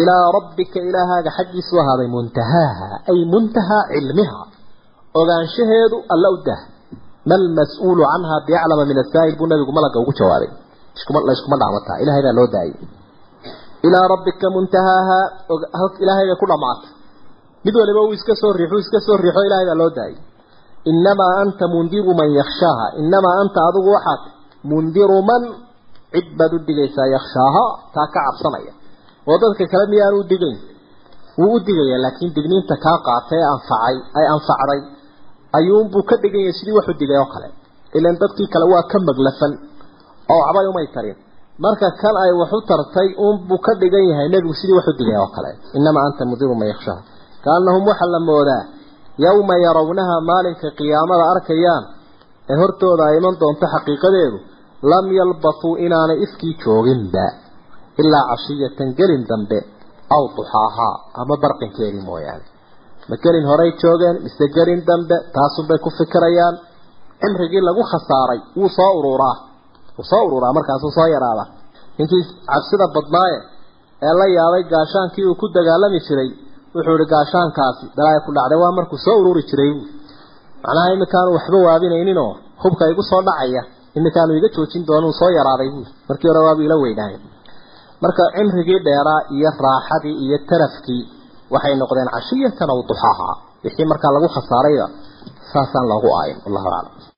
ilaa rabbika ilaahaaga xaggiisu ahaaday muntahaaha ay muntahaa cilmiha. Ogaanshaheedu alla u dah. Mal mas'uulu canhaa biyaclama min asaa'il buu nabigu malaga ugu jawaabay iskuma dhacmataa ilahay baa loo daayay ilaa rabbika muntahaaha ilaahayga ku dhamcata mid waliba uu iska soo riixu iska soo riixo ilahay baa loo daayay inamaa anta mundiru man yakhshaaha. Inamaa anta adigu waxaad. Mundiru man cid baad u dhigaysaa yakhshaaha. Taa ka cabsanaya oo dadka kale miyaan u digayn wuu u digaya laakiin digniinta kaa qaatay ee anfacay ay anfacday ayuunbuu ka dhigan yahay sidii waxu digay oo kale. Ilan dadkii kale waa ka maglafan oo waxbay umay tarin marka kan ay wax u tartay uunbuu ka dhigan yahay nebigu sidii waxu digay oo kale. Innamaa anta mundiru man yakhshaaha kaanahum waxaa la moodaa yowma yarawnaha maalinka qiyaamada arkayaan ee hortooda ay iman doonto xaqiiqadeedu lam yalbathuu inaanay ifkii jooginba ilaa cashiyatan gelin dambe aw duxaahaa ama barqinkeedii mooyaane ma gelin horey joogeen mise gelin dambe taasunbay ku fikirayaan cimrigii lagu khasaaray wuu soo ururaa wuu soo ururaa markaasuu soo yaraada ninkii cabsida badnaaye ee la yaabay gaashaankii uu ku dagaalami jiray wuxuu ihi gaashaankaasi dalaaya ku dhacday waa markuu soo ururi jiray buui macnaha iminkaanu waxba waabinayninoo hubka igu soo dhacaya iminkaanu iga joojin doonuu soo yaraaday buui markii hore waabu ila weynaay marka cimrigii dheeraa iyo raaxadii iyo tarafkii waxay noqdeen cashiyatan aw duxaaha wixii markaa lagu khasaarayba saasaan loogu aayin. Wallahu aclam